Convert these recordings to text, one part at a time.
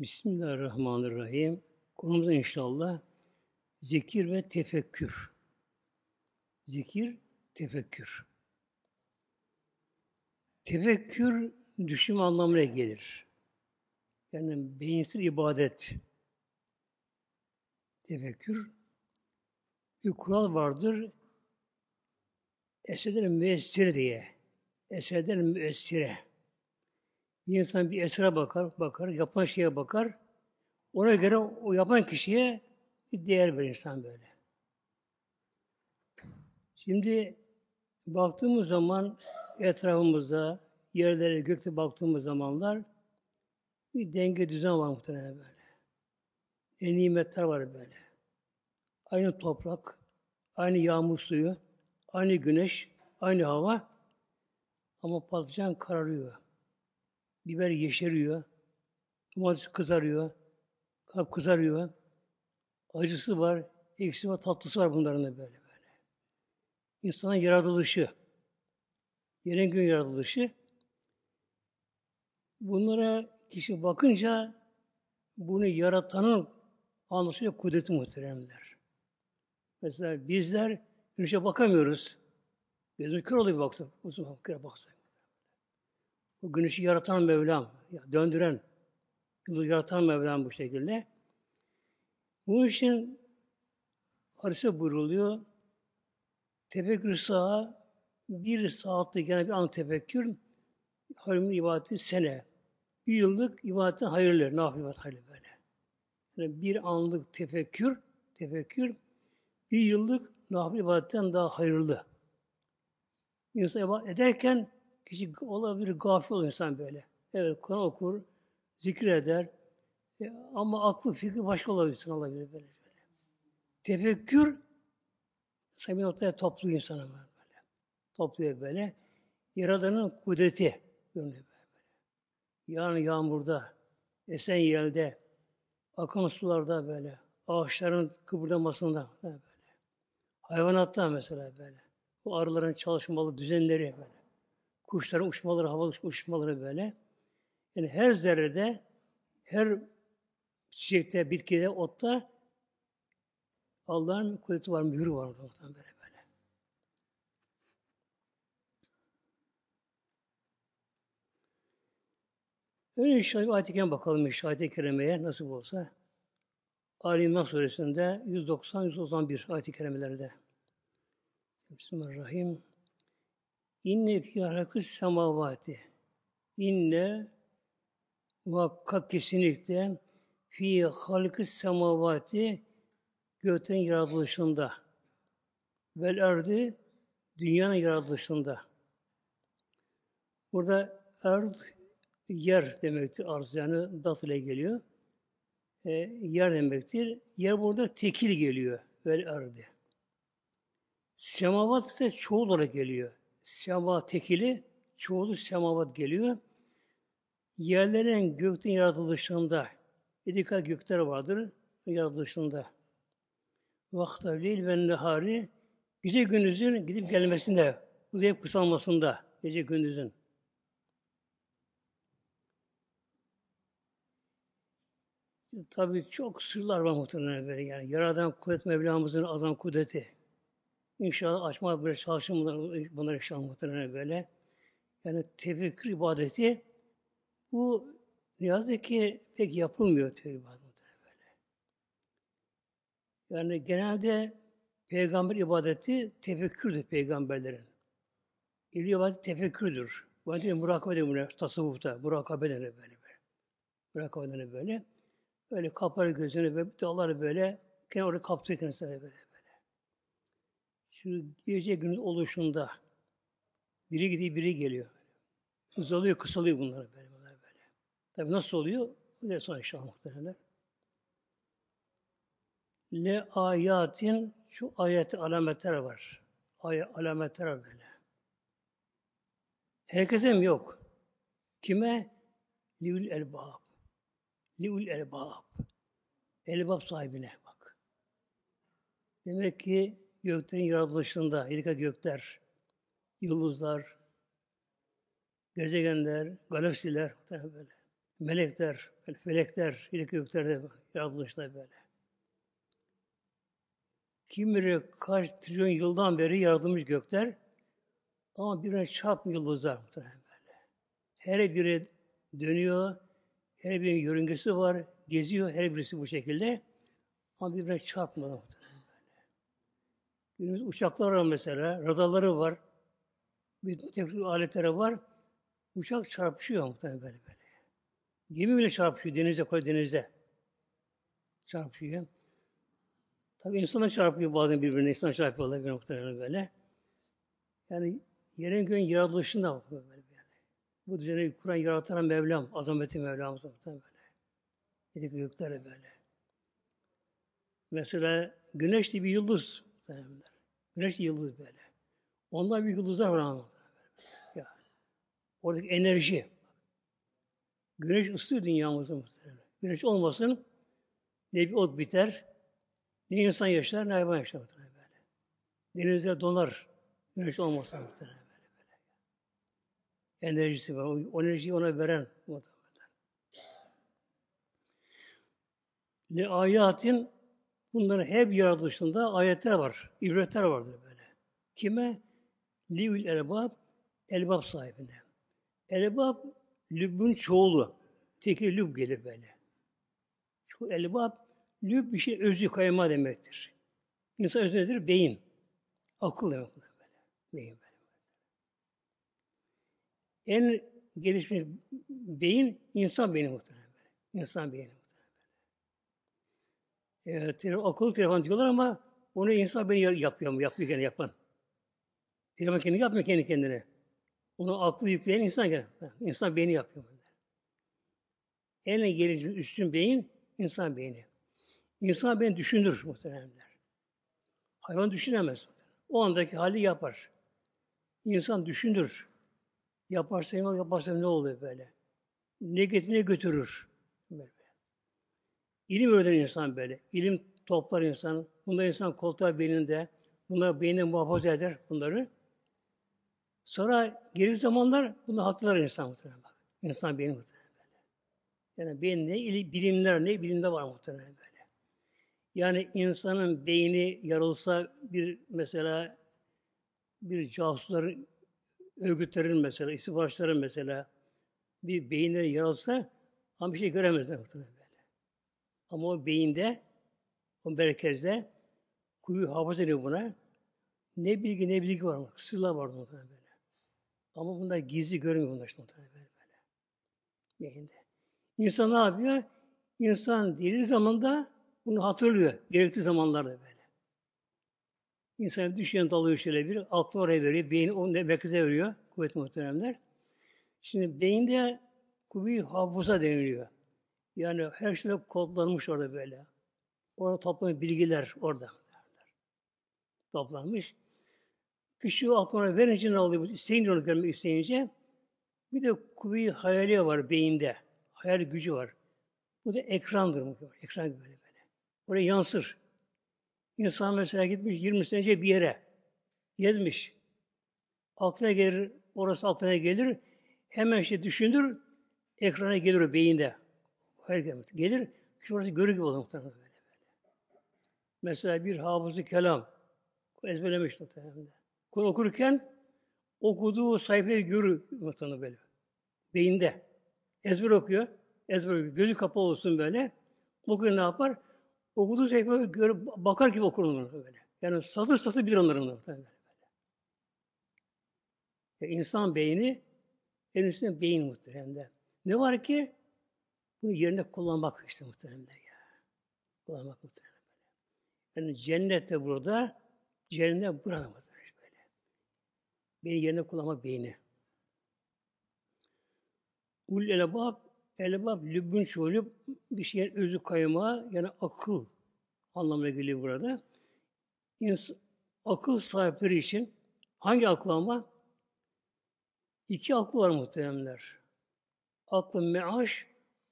Bismillahirrahmanirrahim. Konumuz inşallah zikir ve tefekkür. Zikir, tefekkür. Tefekkür düşünme anlamına gelir. Yani beyinsiz ibadet. Tefekkür bir kural vardır. Eserlerin müessiri diye. Eserlerin müessire. Bir insan bir esere bakar, bakar, yapan şeye bakar. Ona göre o yapan kişiye bir değer verir insan böyle. Şimdi baktığımız zaman etrafımızda, yerlere, gökte baktığımız zamanlar bir denge düzen var muhtemelen böyle. E, nimetler var böyle. Aynı toprak, aynı yağmur suyu, aynı güneş, aynı hava ama patlıcan kararıyor. Biber yeşeriyor. Domates kızarıyor. Kap kızarıyor. Acısı var, eksi var, tatlısı var bunların da böyle böyle. İnsanın yaratılışı, yerin gün yaratılışı. Bunlara kişi bakınca bunu yaratanın anlaşılıyor kudreti muhteremler. Mesela bizler güneşe bakamıyoruz. Gözümüz kör oluyor baksak. Uzun baksak. Bu güneşi yaratan Mevlam, döndüren, yıldız yaratan Mevlam bu şekilde. Bu için hadise buyruluyor. Tefekkür sağa bir saatlik yani bir an tefekkür hayırlı ibadeti sene. Bir yıllık ibadetin hayırlı, nafile ibadet hayırlı böyle. Yani bir anlık tefekkür, tefekkür bir yıllık nafile ibadetten daha hayırlı. İnsan ibadet ederken Kişi olabilir, gafil olur insan böyle. Evet, Kur'an okur, zikreder. E, ama aklı, fikri başka olabilir, olabilir böyle. böyle. Tefekkür, samimi ortaya topluyor insana böyle. Topluyor böyle. Yaradanın kudreti görünüyor böyle. Yağan yağmurda, esen yelde, akan sularda böyle, ağaçların kıpırdamasında böyle. Hayvanatta mesela böyle. Bu arıların çalışmalı düzenleri böyle kuşların uçmaları, havalı uçmaları böyle. Yani her zerrede, her çiçekte, bitkide, otta Allah'ın kudreti var, mührü var orada böyle böyle. Öyle inşallah ayet-i bakalım inşallah ayet-i kerimeye nasıl olsa. Ali İmran suresinde 190-191 ayet-i kerimelerde. Bismillahirrahmanirrahim. İnne fi halakıs semavati. İnne muhakkak kesinlikle fi halkıs semavati gökten yaratılışında vel erdi dünyanın yaratılışında. Burada erd yer demektir arz yani dat ile geliyor. E, yer demektir. Yer burada tekil geliyor. Vel erdi. Semavat ise çoğul olarak geliyor sema tekili, çoğulu semavat geliyor. Yerlerin gökten yaratılışında, dikkat gökler vardır yaratılışında. Vakta leyl ve nehari, gece gündüzün gidip gelmesinde, uzayıp kısalmasında, gece gündüzün. Tabii çok sırlar var muhtemelen böyle yani. Yaradan kudret Mevlamızın azam kudreti. İnşallah açma böyle çalışın bunlar, bunlar inşallah muhtemelen böyle. Yani tefekkür ibadeti bu ne yazık ki pek yapılmıyor tefekkür ibadeti böyle. Yani genelde peygamber ibadeti tefekkürdür peygamberlerin. İli ibadeti tefekkürdür. Bu adeti murakabe denir buna, tasavvufta. Murakabe denir böyle böyle. Murakabe denir böyle. Böyle kapar gözünü ve dağları böyle kenara kaptırır kendisine böyle şu gece günün oluşunda biri gidiyor, biri geliyor. Uzalıyor, kısalıyor bunlar böyle, böyle, böyle. Tabi nasıl oluyor? Ne sonra inşallah muhtemelen. Le ayatin şu ayeti alametler var. Ay alametler var böyle. Herkese mi yok? Kime? Liul elbab. Liul elbab. Elbab sahibine bak. Demek ki göklerin yaratılışında, yedika gökler, yıldızlar, gezegenler, galaksiler, böyle. melekler, böyle felekler, yedi göklerde yaratılışlar böyle. Kim bilir kaç trilyon yıldan beri yaratılmış gökler ama birine çarp yıldızlar böyle. Her biri dönüyor, her birinin yörüngesi var, geziyor her birisi bu şekilde. Ama birbirine böyle. Günümüz uçaklar var mesela, radarları var, bir teknik aletleri var. Uçak çarpışıyor muhtemelen böyle böyle. Gemi bile çarpışıyor denizde, koy denizde. Çarpışıyor. Tabii insana çarpıyor bazen birbirine, insan çarpıyorlar bir noktalarına böyle. Yani yerin göğün yaratılışında böyle, böyle. Bu düzeni kuran yaratan Mevlam, azameti Mevlamız muhtemelen böyle. Dedik göklere böyle. Mesela güneş bir yıldız muhtemelen. Güneş yıldız böyle. Ondan bir yıldızlar var ama. Yani. Oradaki enerji. Güneş ısıtıyor dünyamızı muhtemelen. Güneş olmasın ne bir ot biter, ne insan yaşar, ne hayvan yaşar muhtemelen böyle. Denizler donar. Güneş olmasa muhtemelen böyle böyle. Enerjisi var. O, enerjiyi ona veren muhtemelen. Ne ayatin bunların hep yaratılışında ayetler var. ibretler vardır böyle. Kime? Liül elbab, elbab sahibine. Elbab, lübbün çoğulu. Teki lüb gelir böyle. Şu elbab, lüb bir şey özü kayma demektir. İnsan özü nedir? Beyin. Akıl demek böyle. Beyin böyle. En gelişmiş beyin insan beyni muhtemelen böyle. İnsan beyni. E, telefon, akıllı telefon diyorlar ama onu insan beyni yapıyor mu? Yapıyor gene yapan. Telefon kendi yapmıyor kendi kendine. Onu aklı yükleyen insan gene. İnsan beyni yapıyor. Böyle. En gelişmiş üstün beyin insan beyni. İnsan beyni düşünür muhtemelenler. Hayvan düşünemez. O andaki hali yapar. İnsan düşünür. Yaparsa yaparsa ne oluyor böyle. Ne getirir ne götürür. Böyle. İlim öğrenen insan böyle. İlim toplar insan. Bunlar insan koltuğa beyninde. Bunlar beynine muhafaza eder bunları. Sonra geri zamanlar bunu hatırlar insan muhtemelen bak. İnsan beyni muhtemelen böyle. Yani beyin ne? Bilimler ne? Bilimde var muhtemelen böyle. Yani insanın beyni yarılsa bir mesela bir casusların örgütlerin mesela, istihbaratçıların mesela bir beyinleri yaralsa ama bir şey göremezler muhtemelen. Ama o beyinde, o merkezde kuyu hafıza ediyor buna. Ne bilgi ne bilgi var. Sırlar var muhtemelen böyle. Ama bunlar gizli görmüyor bunlar işte muhtemelen böyle. böyle. Beyinde. İnsan ne yapıyor? İnsan diri zamanda bunu hatırlıyor. Gerekli zamanlarda böyle. İnsan düşünen dalıyor şöyle bir, aklı oraya veriyor, beyin onu merkeze veriyor, kuvvet muhteremler. Şimdi beyinde kuvvi hafıza deniliyor. Yani her şey kodlanmış orada böyle. Orada toplanmış bilgiler orada. Toplanmış. Kişi o aklına verince ne oluyor? İsteyince onu görmek isteyince bir de kuvvi hayali var beyinde. Hayal gücü var. Bu da ekrandır. Ekran böyle böyle. Oraya yansır. İnsan mesela gitmiş 20 sene önce bir yere. Gezmiş. Aklına gelir, orası aklına gelir. Hemen şey düşünür, ekrana gelir o beyinde. Hayır gelir, şurası görü gibi olur muhtemelen böyle, böyle. Mesela bir hafızı kelam, ezberlemiş muhtemelen. Kur'an okurken okuduğu sayfayı görür muhtemelen böyle. Beyinde. Ezber okuyor. Ezber okuyor. Gözü kapalı olsun böyle. Okuyor ne yapar? Okuduğu sayfayı görüp bakar gibi okur onları böyle. Yani satır satır bilir onları böyle. böyle. Yani insan beyni en üstünde beyin muhteremde. Ne var ki? Bunu yerine kullanmak işte muhteremde ya. Kullanmak muhteremde. Yani cennette burada, cehennem burada muhteremde böyle. Beni yerine kullanmak beyni. Ul elebab Elbab lübbün çoğulup bir şeyin özü kayma yani akıl anlamına geliyor burada. İns akıl sahipleri için hangi akıl ama? İki akıl var muhteremler. Aklı meaş,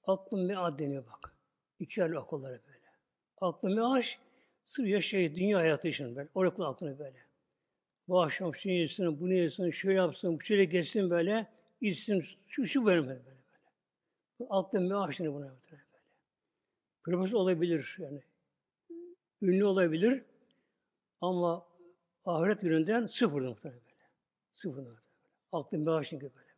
aklı mead deniyor bak. İki ayrı akılları böyle. Aklı meaş, sırf yaşayı, dünya hayatı için böyle. O akıl aklını böyle. Bu akşam şunu yesin, bunu yesin, şöyle yapsın, şöyle geçsin böyle, içsin, şu, şu böyle böyle. Aklın meaşını buna böyle. Profesör olabilir yani. Ünlü olabilir ama ahiret gününden sıfırdır muhtemelen böyle. Sıfırdır. Aklın meaşını gibi böyle böyle.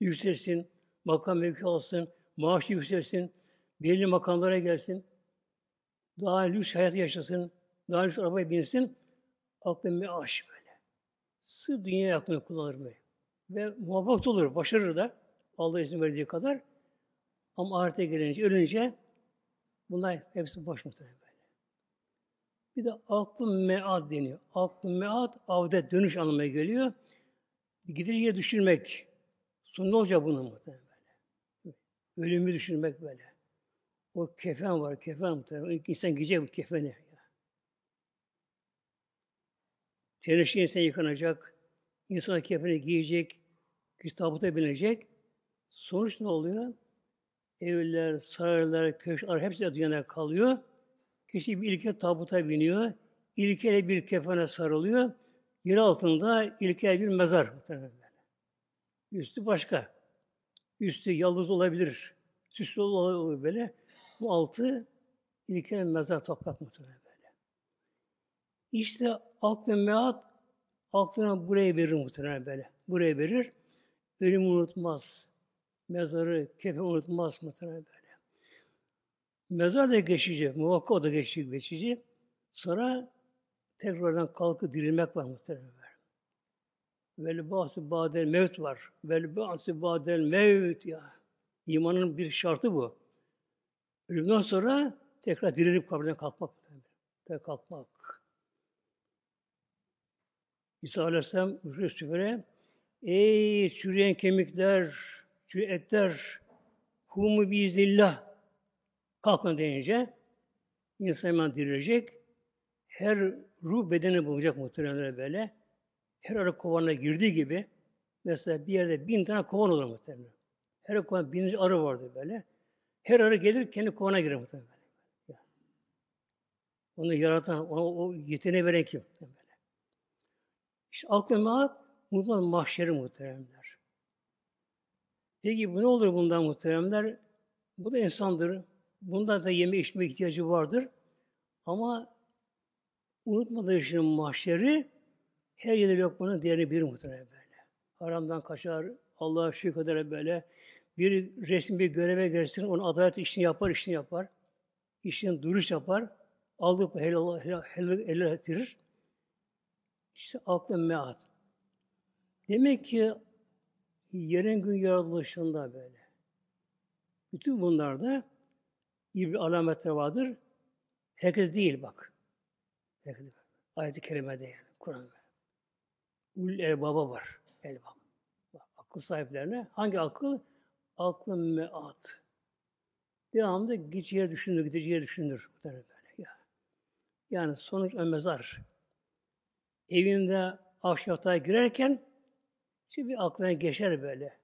Yükselsin, makam mevki alsın, maaşı yükselsin, belli makamlara gelsin, daha lüks hayat yaşasın, daha lüks arabaya binsin, aklın meaş böyle. Sırf dünya aklını kullanır mı? Ve muvaffak olur, başarır da Allah izin verdiği kadar. Ama ahirete gelince, ölünce bunlar hepsi boş muhtemelen böyle. Bir de aklın mead deniyor. Aklın mead, avdet, dönüş anlamına geliyor. Gideceği düşünmek. Son ne olacak bunun muhtemelen böyle. Ölümü düşünmek böyle. O kefen var, kefen insan giyecek bu kefeni. Tenişi insan yıkanacak, insan kefeni giyecek, tabuta binecek. Sonuç ne oluyor? Evler, saraylar, köşkler hepsi de dünyada kalıyor. Kişi bir ilke tabuta biniyor. İlkeyle bir kefene sarılıyor. Yer altında ilkel bir mezar. Üstü başka. Üstü yıldız olabilir. Süslü olabilir böyle. Bu altı ilkel mezar toprak muhtemelen böyle. İşte aklın meat aklına buraya verir muhtemelen böyle. Buraya verir. Ölümü unutmaz. Mezarı, kefe unutmaz muhtemelen böyle. Mezar da geçici, muhakkak o da geçici, geçici. Sonra tekrardan kalkıp dirilmek var muhtemelen. Vel ba'su ba'del mevt var. Vel ba'su ba'del mevt ya. İmanın bir şartı bu. Ölümden sonra tekrar dirilip kabirden kalkmak. Tekrar kalkmak. İsa Aleyhisselam Resulü Ey çürüyen kemikler, çürüyen etler, kumu biiznillah kalkın deyince insan hemen dirilecek. Her ruh bedeni bulacak muhtemelen böyle. Her arı kovanına girdiği gibi mesela bir yerde bin tane kovan olur muhtemelen. Her kovan binlerce arı vardı böyle. Her arı gelir kendi kovana girer muhtemelen. Yani. Onu yaratan, ona o yeteneği veren kim? Böyle. İşte aklı maat mutlaka mahşeri muhteremler. Peki bu ne olur bundan muhteremler? Bu da insandır. Bunda da yeme içme ihtiyacı vardır. Ama unutmadığı için mahşeri her yerde yok bunun değerini bir muhtemelen böyle. Haramdan kaçar, Allah'a şükreder böyle. Bir resim bir göreve gelsin, onun adalet işini yapar, işini yapar. İşini duruş yapar. Aldığı helal, helal, helal, ettirir. İşte aklın meat. Demek ki yerin gün yaratılışında böyle. Bütün bunlarda bir alametler vardır. Herkes değil bak. Herkes Ayet-i kerimede yani. Kur'an'da. Ul erbaba var. Elbab. Akıl sahiplerine. Hangi akıl? Aklın meat. Devamlı gideceği düşünür, gideceği düşünür. Böyle. Yani sonuç mezar. Evinde ahşapta girerken şimdi bir aklına geçer böyle.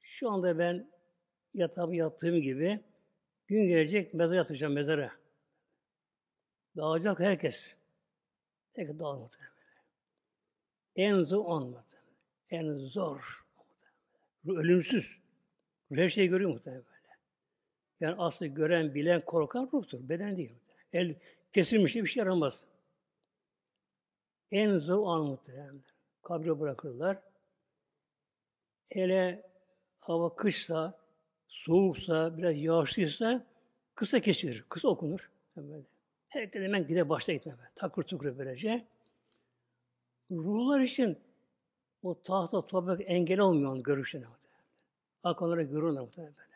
Şu anda ben yatağımı yattığım gibi gün gelecek mezara yatacağım mezara. Dağılacak herkes. Tek dağılmadı. En zor olmadı. En zor. Ölümsüz. Her şeyi görüyor muhtemelen böyle. Yani aslı gören, bilen, korkan ruhtur. Beden değil. El kesilmiş bir şey yaramaz. En zor an muhtemelen. Kabre bırakırlar. Hele hava kışsa, soğuksa, biraz yağışlıysa kısa kesilir, kısa okunur. Böyle. Herkes hemen gide başta gitme. Takır tukur böylece. Ruhlar için o tahta toprak engel olmuyor onun görüşüne. Akıllara görürler muhtemelen böyle.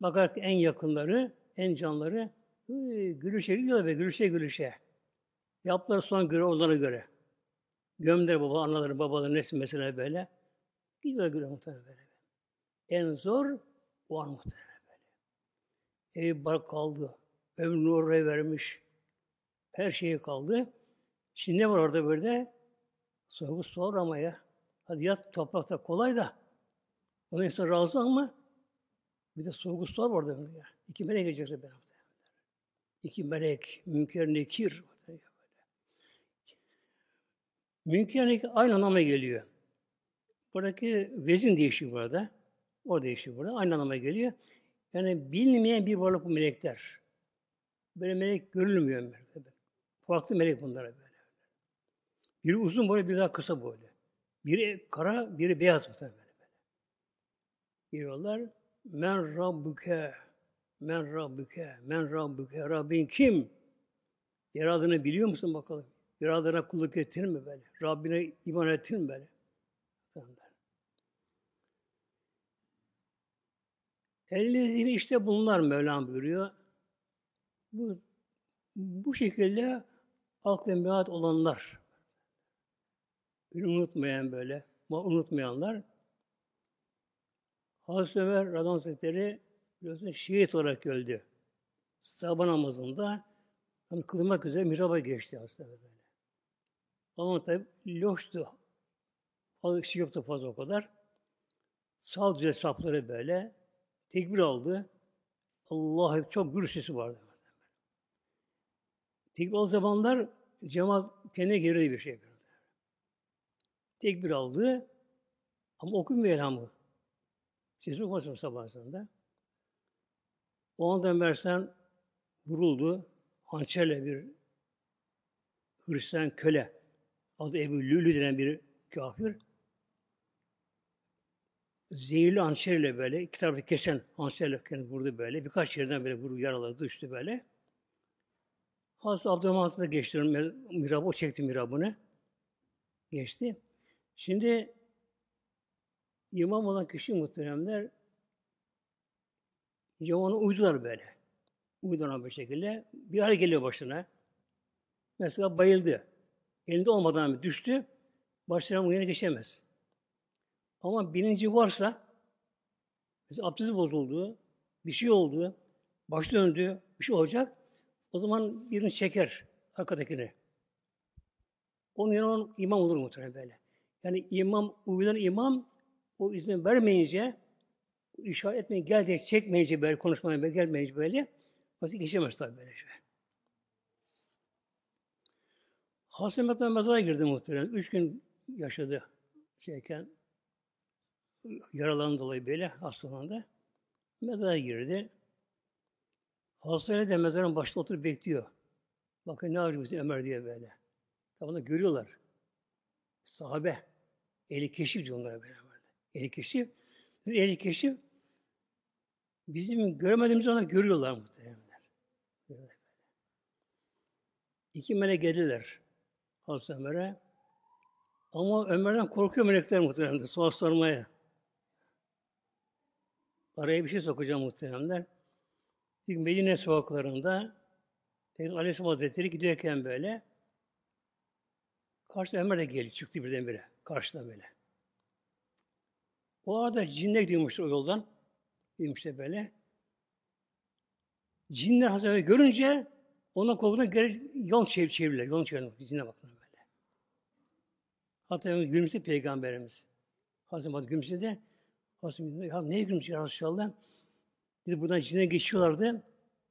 Bakar ki en yakınları, en canları gülüşe gidiyor be, gülüşe gülüşe. Yaptılar son göre onlara göre. Gömler baba, anaları, babaları, neyse mesela böyle. Gidiyor göre muhtemelen böyle. En zor o an muhtemelen böyle. Ev bar kaldı. Ömrünü oraya vermiş. Her şeyi kaldı. Şimdi ne var orada böyle? Soğuk su var ama ya. Hadi yat toprakta kolay da. Onun insan razı ama bir de su var orada. Ya. İki melek gelecekler ben. İki melek, münker, nekir. Münker, nekir aynı anlama geliyor. Buradaki vezin değişiyor burada. O değişiyor burada. Aynı anlama geliyor. Yani bilinmeyen bir varlık bu melekler. Böyle melek görülmüyor. Farklı melek bunlara böyle. Biri uzun boylu, biri daha kısa boylu. Biri kara, biri beyaz muhtemelen böyle. böyle. Giriyorlar. Men Rabbuke, men Rabbuke, men Rabbuke. Rabbin kim? Yaradığını biliyor musun bakalım? Yaradığına kulluk ettin mi böyle? Rabbine iman ettin mi böyle? Tamam. İşte bunlar Mevlam buyuruyor. Bu, bu şekilde aklı meat olanlar, unutmayan böyle, unutmayanlar, Hazreti Ömer Radon Hazretleri biliyorsun şehit olarak öldü. Sabah namazında hani kılmak üzere mihraba geçti Hazreti Ömer böyle. Ama tabi loştu. Fazla kişi yoktu fazla o kadar. Sağ düze safları böyle tekbir aldı. Allah çok gür sesi vardı. Tekbir aldığı zamanlar cemaat kendine geri bir şey. Tekbir aldı ama okumuyor elhamı. Sesi okumasın sabahında. O anda Mersen vuruldu. Hançerle bir Hristiyan köle adı Ebu Lülü denen bir kafir zehirli hançerle böyle, iki tarafı kesen hançerle kendini vurdu böyle. Birkaç yerden böyle vurdu, yaraladı, düştü böyle. Hazreti Abdurrahman da geçti, mirabı, o çekti mirabını. Geçti. Şimdi imam olan kişi muhteremler imamına uydular böyle. Uydular bir şekilde. Bir hal geliyor başına. Mesela bayıldı. Elinde olmadan düştü. Başına bu geçemez. Ama bilinci varsa, mesela abdesti bozuldu, bir şey oldu, baş döndü, bir şey olacak, o zaman birini çeker arkadakini. Onun yanına imam olur muhtemelen böyle. Yani imam, uyulan imam o izin vermeyince, işaret etmeyin, gel diye çekmeyince böyle, konuşmaya böyle, gelmeyince böyle, vakit geçemez tabii böyle şey. Hasan Mehmet'ten mezara girdi muhtemelen. Üç gün yaşadı şeyken, yaralan dolayı böyle hastalandı. Mezara girdi. Hastane de mezarın başında oturup bekliyor. Bakın ne arıyor Ömer diye böyle. Tabi görüyorlar. Sahabe. Eli keşif diyorlar böyle. Eli keşif. Eli keşif bizim görmediğimiz ona görüyorlar muhtemelen. İki melek geldiler Hazreti Ömer'e. Ama Ömer'den korkuyor melekler muhtemelen. Soğuk sormaya. Araya bir şey sokacağım muhteremler. Bir Medine sokaklarında Peygamber Aleyhisselam Hazretleri gidiyorken böyle karşı Ömer de geldi, çıktı birdenbire. Karşıdan böyle. O arada cinler gidiyormuştu o yoldan. Gidiyormuştu böyle. Cinler Hazretleri görünce ona korkudan geri yol çevir, çevirdiler. Yol çevirdiler. Cinle bakın böyle. Hatta gülümsedi Peygamberimiz. Hazreti gülümsedi. Hazreti ya neye gülümsüyor ya Resulallah? Dedi buradan içine geçiyorlardı.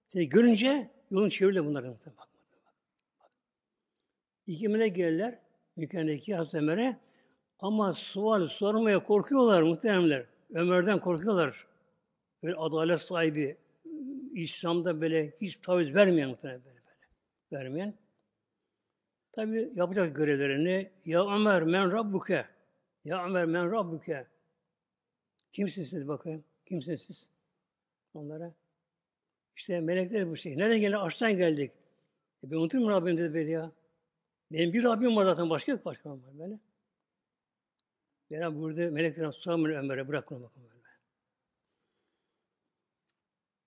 Seni görünce yolun çevirdi bunların. Bak, bak, bak. İki melek gelirler. Mükemmel Hazreti Ömer'e. Ama sual sormaya korkuyorlar muhteremler. Ömer'den korkuyorlar. Böyle adalet sahibi, İslam'da böyle hiç taviz vermeyen muhtemelen böyle, böyle. Vermeyen. Tabi yapacak görevlerini. Ya Ömer men rabbuke. Ya Ömer men rabbuke. Kimsiniz siz bakayım? Kimsiniz siz? Onlara. İşte melekler bu şey. Nereden geldi? Aşağıdan geldik. E ben unutur mu Rabbim dedi böyle ya. Benim bir Rabbim var zaten başka yok başka var böyle. Yani burada melekler sormuyor Ömer'e bırak onu bakalım böyle.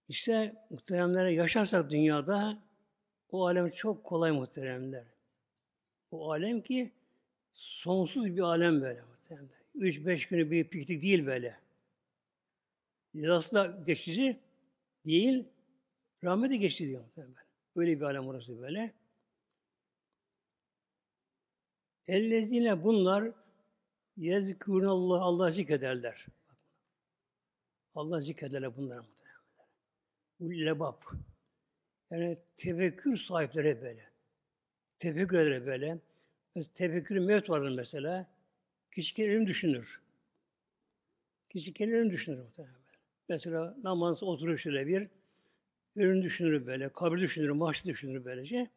İşte muhteremlere yaşarsak dünyada o alem çok kolay muhteremler. O alem ki sonsuz bir alem böyle muhteremler. Üç beş günü bir piknik değil böyle. Cezası da geçici değil, rahmeti geçici diyor muhtemelen. Öyle bir alem orası böyle. Ellezine bunlar yezkûrun Allah Allah zikrederler. Allah zikrederler bunlar muhtemelen. Bu lebab. Yani tefekkür sahipleri böyle. Tefekkürleri böyle. Mesela tefekkür mevt vardır mesela. Kişi ilim düşünür. Kişi kendi önünü düşünür muhtemelen. Mesela namaz oturur şöyle bir, önünü düşünür böyle, kabri düşünür, maaşı düşünür böylece.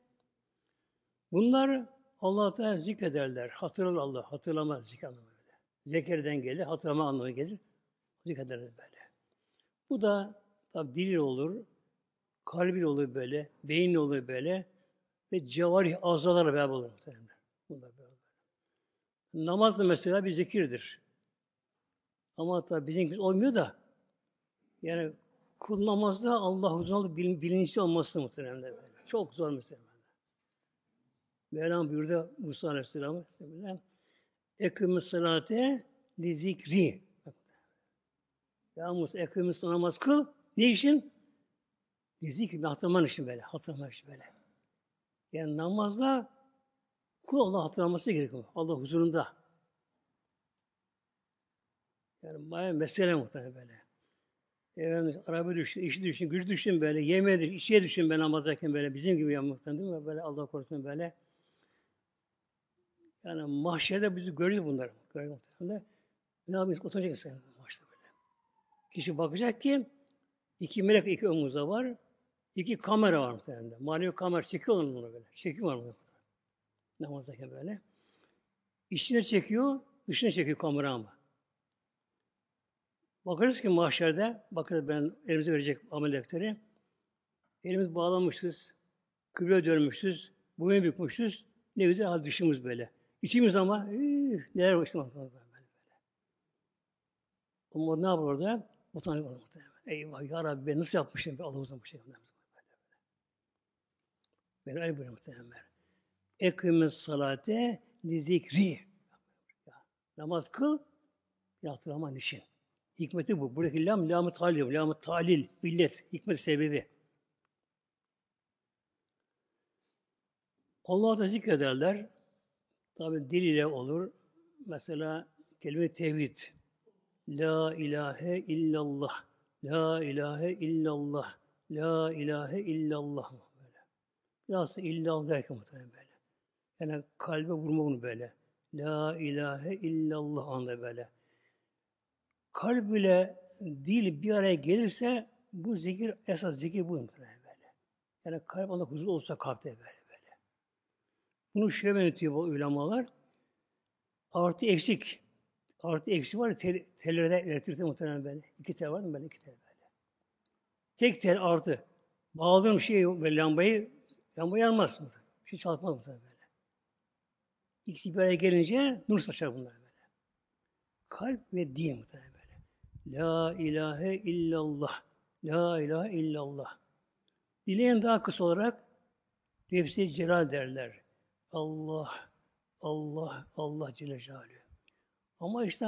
Bunlar Allah Teala zikrederler. Hatırlar Allah, hatırlamaz zikir anlamı böyle. Zekerden gelir, hatırlama anlamı gelir. Zikrederler böyle. Bu da tabi dil olur, kalbi olur böyle, beyin olur böyle ve cevarih azalarla beraber olur muhtemelen. Bunlar böyle. Namaz da mesela bir zikirdir. Ama tabi bizim gibi olmuyor da yani kul namazda Allah huzurunda bilin, bilinçli olması muhtemelen böyle. Çok zor mesela. Mevlam buyurdu Musa Aleyhisselam'a Ekümü salate li zikri. Ya Musa ekümü namaz kıl. Ne için? Li zikri. Hatırlaman için böyle. Hatırlamak için böyle. Yani namazda kul Allah hatırlaması gerekiyor. Allah huzurunda. Yani bayağı mesele muhtemelen böyle. Efendim, araba düştü, işi düştü, güç düştü böyle, yemeğe düştü, işe düştü ben namazdayken böyle, bizim gibi ya muhtemelen değil mi? Böyle Allah korusun böyle. Yani mahşerde bizi görüyor bunlar. Görüyor muhtemelen. Ne yapıyoruz? Oturacak sen mahşerde böyle. Kişi bakacak ki iki melek iki omuzda var. iki kamera var muhtemelen. Manevi kamera çekiyor onu böyle. Çekim var mı? Namazdayken böyle. İçine çekiyor, dışına çekiyor kamera ama. Bakarız ki mahşerde, bakın ben elimize verecek amel defteri. Elimiz bağlamışız, kıble dönmüşüz, boyun bükmüşüz. Ne güzel hal düşümüz böyle. İçimiz ama üh, neler var işte böyle. böyle. Ama ne yapar orada? Utanıyor orada. Eyvah ya Rabbi ben nasıl yapmışım? Allah uzun bu şey. Böyle, böyle. Ben öyle buyuruyor muhtemelen. Ekimiz salate li zikri. Namaz kıl, hatırlaman için. Hikmeti bu. Buradaki lam, lam-ı talil, lam-ı talil, illet, hikmet sebebi. Allah'a da zikrederler. Tabi dil ile olur. Mesela kelime tevhid. La ilahe illallah. La ilahe illallah. La ilahe illallah. Böyle. Biraz illallah derken muhtemelen böyle. Yani kalbe vurma bunu böyle. La ilahe illallah anda böyle. Kalb ile dil bir araya gelirse bu zikir, esas zikir bu muhtemelen böyle. Yani kalp onda huzur olsa kalpte böyle. Bunu şöyle yönetiyor bu ulamalar. Artı eksik. Artı eksik var ya tel, tellerde elektrikte muhtemelen böyle. İki tel var mı böyle? iki tel böyle. Tek tel artı. Bağladığım şey böyle lambayı, lamba yanmaz. Bir şey çalışmaz muhtemelen böyle. İkisi bir araya gelince nur saçar bunlar böyle. Kalp ve din muhtemelen böyle. La ilahe illallah. La ilahe illallah. Dileyen daha kısa olarak nefsi celal derler. Allah, Allah, Allah Celle Celaluhu. Ama işte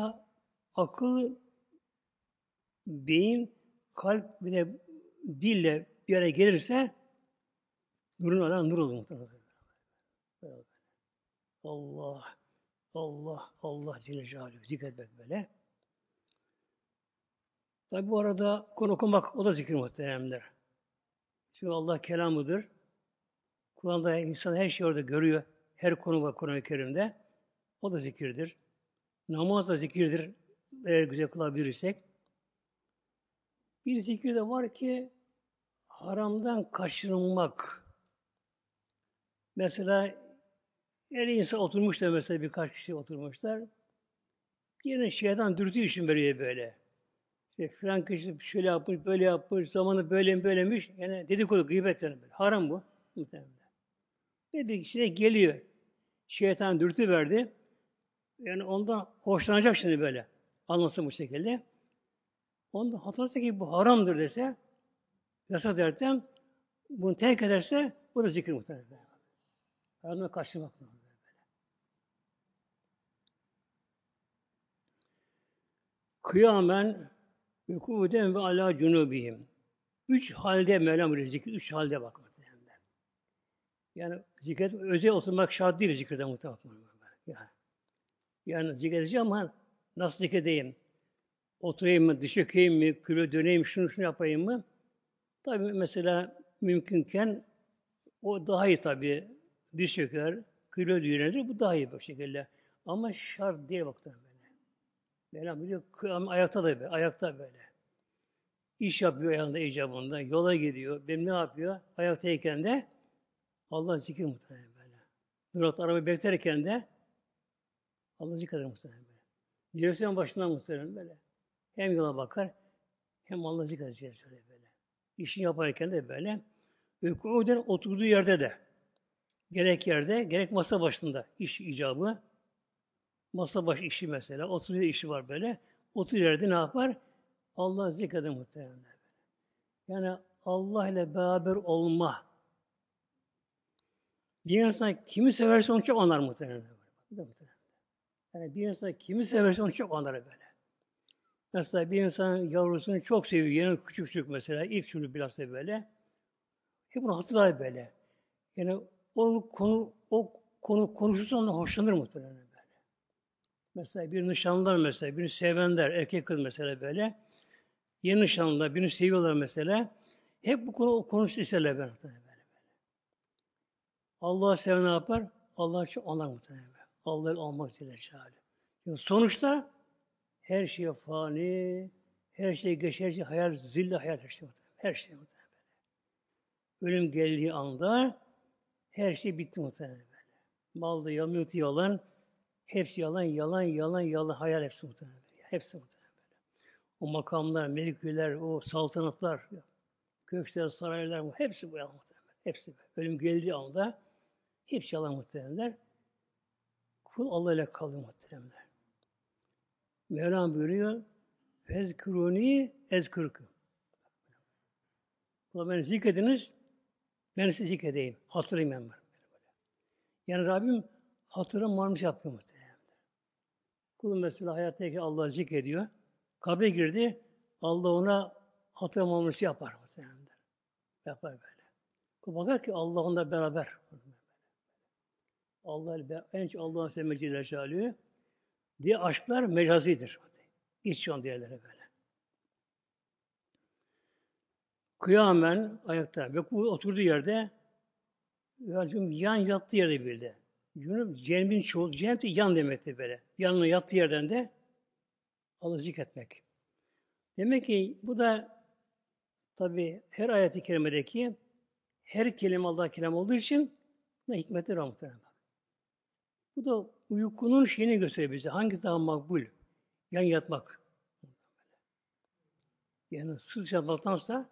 akıl, beyin, kalp bir de dille bir araya gelirse nurun adam nur olur muhtemelen. Allah, Allah, Allah Celle Celaluhu. Zikretmek böyle. Tabi bu arada Kur'an okumak o da zikir muhteremler. Çünkü Allah kelamıdır. Kur'an'da insan her şeyi orada görüyor. Her konu var Kur'an-ı Kerim'de. O da zikirdir. Namaz da zikirdir. Eğer güzel kılabilirsek. Bir zikir de var ki haramdan kaçınılmak. Mesela her insan oturmuşlar mesela birkaç kişi oturmuşlar. Yine şeytan dürtü için böyle böyle. İşte filan kişi şöyle yapmış, böyle yapmış, zamanı böyle böylemiş. Yani dedikodu, gıybet yani. Haram bu. Muhtemelen. Ve bir kişiye geliyor. Şeytan dürtü verdi. Yani ondan hoşlanacak şimdi böyle. Anlasın bu şekilde. Ondan hatırlarsa ki bu haramdır dese, yasa derken bunu terk ederse bu da zikir muhtemelen. Haramdan kaçırmak mı? Kıyamen ve kuvveten ve ala cunubihim. Üç halde Mevlam. Zikir üç halde bak. Yani zikret özel oturmak şart değil zikirde muhtemelen. Yani, yani zikredeceğim ama nasıl zikredeyim? Oturayım mı, dış çökeyim mi, küre döneyim, şunu şunu yapayım mı? Tabi mesela mümkünken o daha iyi tabi. Diş çöker, küre dönür, bu daha iyi bu şekilde. Ama şart değil baktığında böyle. Mevlam biliyor, ayakta da böyle, ayakta böyle. İş yapıyor ayağında icabında, yola gidiyor. Benim ne yapıyor? Ayaktayken de Allah zikir muhtemelen böyle. Durakta araba beklerken de Allah zikir muhtemelen böyle. Direksiyon başından muhtemelen böyle. Hem yola bakar, hem Allah zikredecek şöyle böyle. İşini yaparken de böyle. Uykuuden oturduğu yerde de, gerek yerde, gerek masa başında iş icabı, masa baş işi mesela, oturuyor işi var böyle. Otur yerde ne yapar? Allah zikreder muhtemelen. Yani Allah ile beraber olma. Bir insan kimi severse onu çok anar muhtemelen. Yani bir insan kimi severse onu çok anar böyle. Mesela bir insan yavrusunu çok seviyor. Yeni küçük küçük mesela. ilk çocuk biraz da böyle. Hep bunu hatırlar böyle. Yani onun konu, o konu konuşursa ondan hoşlanır muhtemelen böyle. Mesela bir nişanlılar mesela, birini sevenler, erkek kız mesela böyle. Yeni nişanlılar, birini seviyorlar mesela. Hep bu konu konuştu isterler ben Allah'ı seven ne yapar? Allah'ı çok onlar muhtemelen. Allah'ı olmak için. Yani sonuçta her şey fani, her şey geçer, her şey hayal, zilli hayal her şey muhtemelen. Her şey muhtemelen. Ölüm geldiği anda her şey bitti muhtemelen böyle. Malda yalan, yalan, hepsi yalan, yalan, yalan, yalan, hayal hepsi muhtemelen. Hepsi muhtemelen. O makamlar, meliküler, o saltanatlar, köşkler, saraylar, hepsi bu yalan muhtemelen. Hepsi. Ölüm geldiği anda hepsi yalan muhtemelenler. Kul Allah ile kalır muhtemelenler. Mevlam buyuruyor, Fezkuruni ezkürkü. Kula beni zikrediniz, ben sizi zikredeyim. Hatırlayayım ben. Böyle. Yani Rabbim hatıra marmış yapıyor muhtemelen. Kulun mesela hayattaki Allah'ı zikrediyor. Kabe girdi, Allah ona hatıra yapar muhtemelen. Yapar böyle. Kul bakar ki Allah onunla beraber. Allah en çok Allah'ın sevmeci Celle diye aşklar mecazidir. Geçiyor diğerlere böyle. Kıyamen ayakta ve oturduğu yerde yan yattığı yerde bildi. Cünüp cehennemin çoğu, cennet de yan demekti böyle. Yanına yattığı yerden de Allah'ı zikretmek. Demek ki bu da tabi her ayeti kerimedeki her kelime Allah kelam olduğu için ne hikmetli bak. Bu da uykunun şeyini gösteriyor bize. Hangisi daha makbul? Yan yatmak. Yani sız yatmaktansa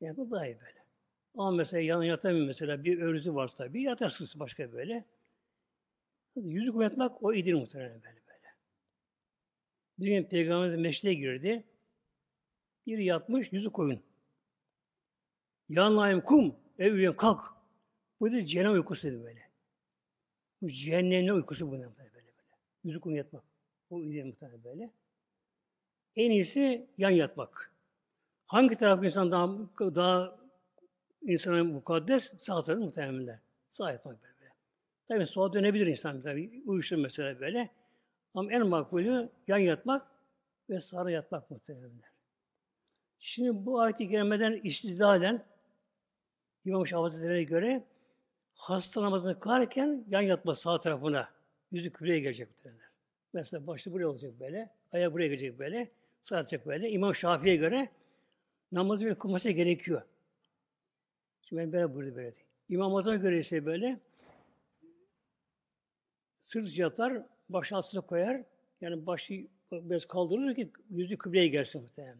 yani daha iyi böyle. Ama mesela yan yatamıyor mesela bir örüsü var tabii. Yatarsınız başka böyle. Yüzü yatmak o iyidir muhtemelen böyle böyle. Bir gün Peygamberimiz meşride girdi. Bir yatmış yüzü koyun. Yanlayım kum. Ev kalk. Bu da cehennem uykusu dedi böyle. Bu cehennemin uykusu bu böyle böyle. Yüzü koyun yatmak. O iyidir muhtemelen böyle. En iyisi yan yatmak. Hangi taraf insan daha, daha insana mukaddes? Sağ tarafı muhtemelen. Sağ yatmak böyle. böyle. Tabi sola dönebilir insan tabi. Uyuşur mesela böyle. Ama en makbulü yan yatmak ve sağa yatmak muhtemelen. Şimdi bu ayet-i kerimeden istidlalen İmam Hazretleri'ne göre hasta namazını kılarken yan yatma sağ tarafına yüzü kıbleye gelecek muhtemelen. Mesela başı buraya olacak böyle, ayağı buraya gelecek böyle, sağ yatacak böyle. İmam Şafii'ye göre namazı böyle kılması gerekiyor. Şimdi ben böyle burada böyle. İmam Azam'a göre ise böyle sırt yatar, başı altına koyar. Yani başı biraz kaldırır ki yüzü kıbleye gelsin muhtemelen.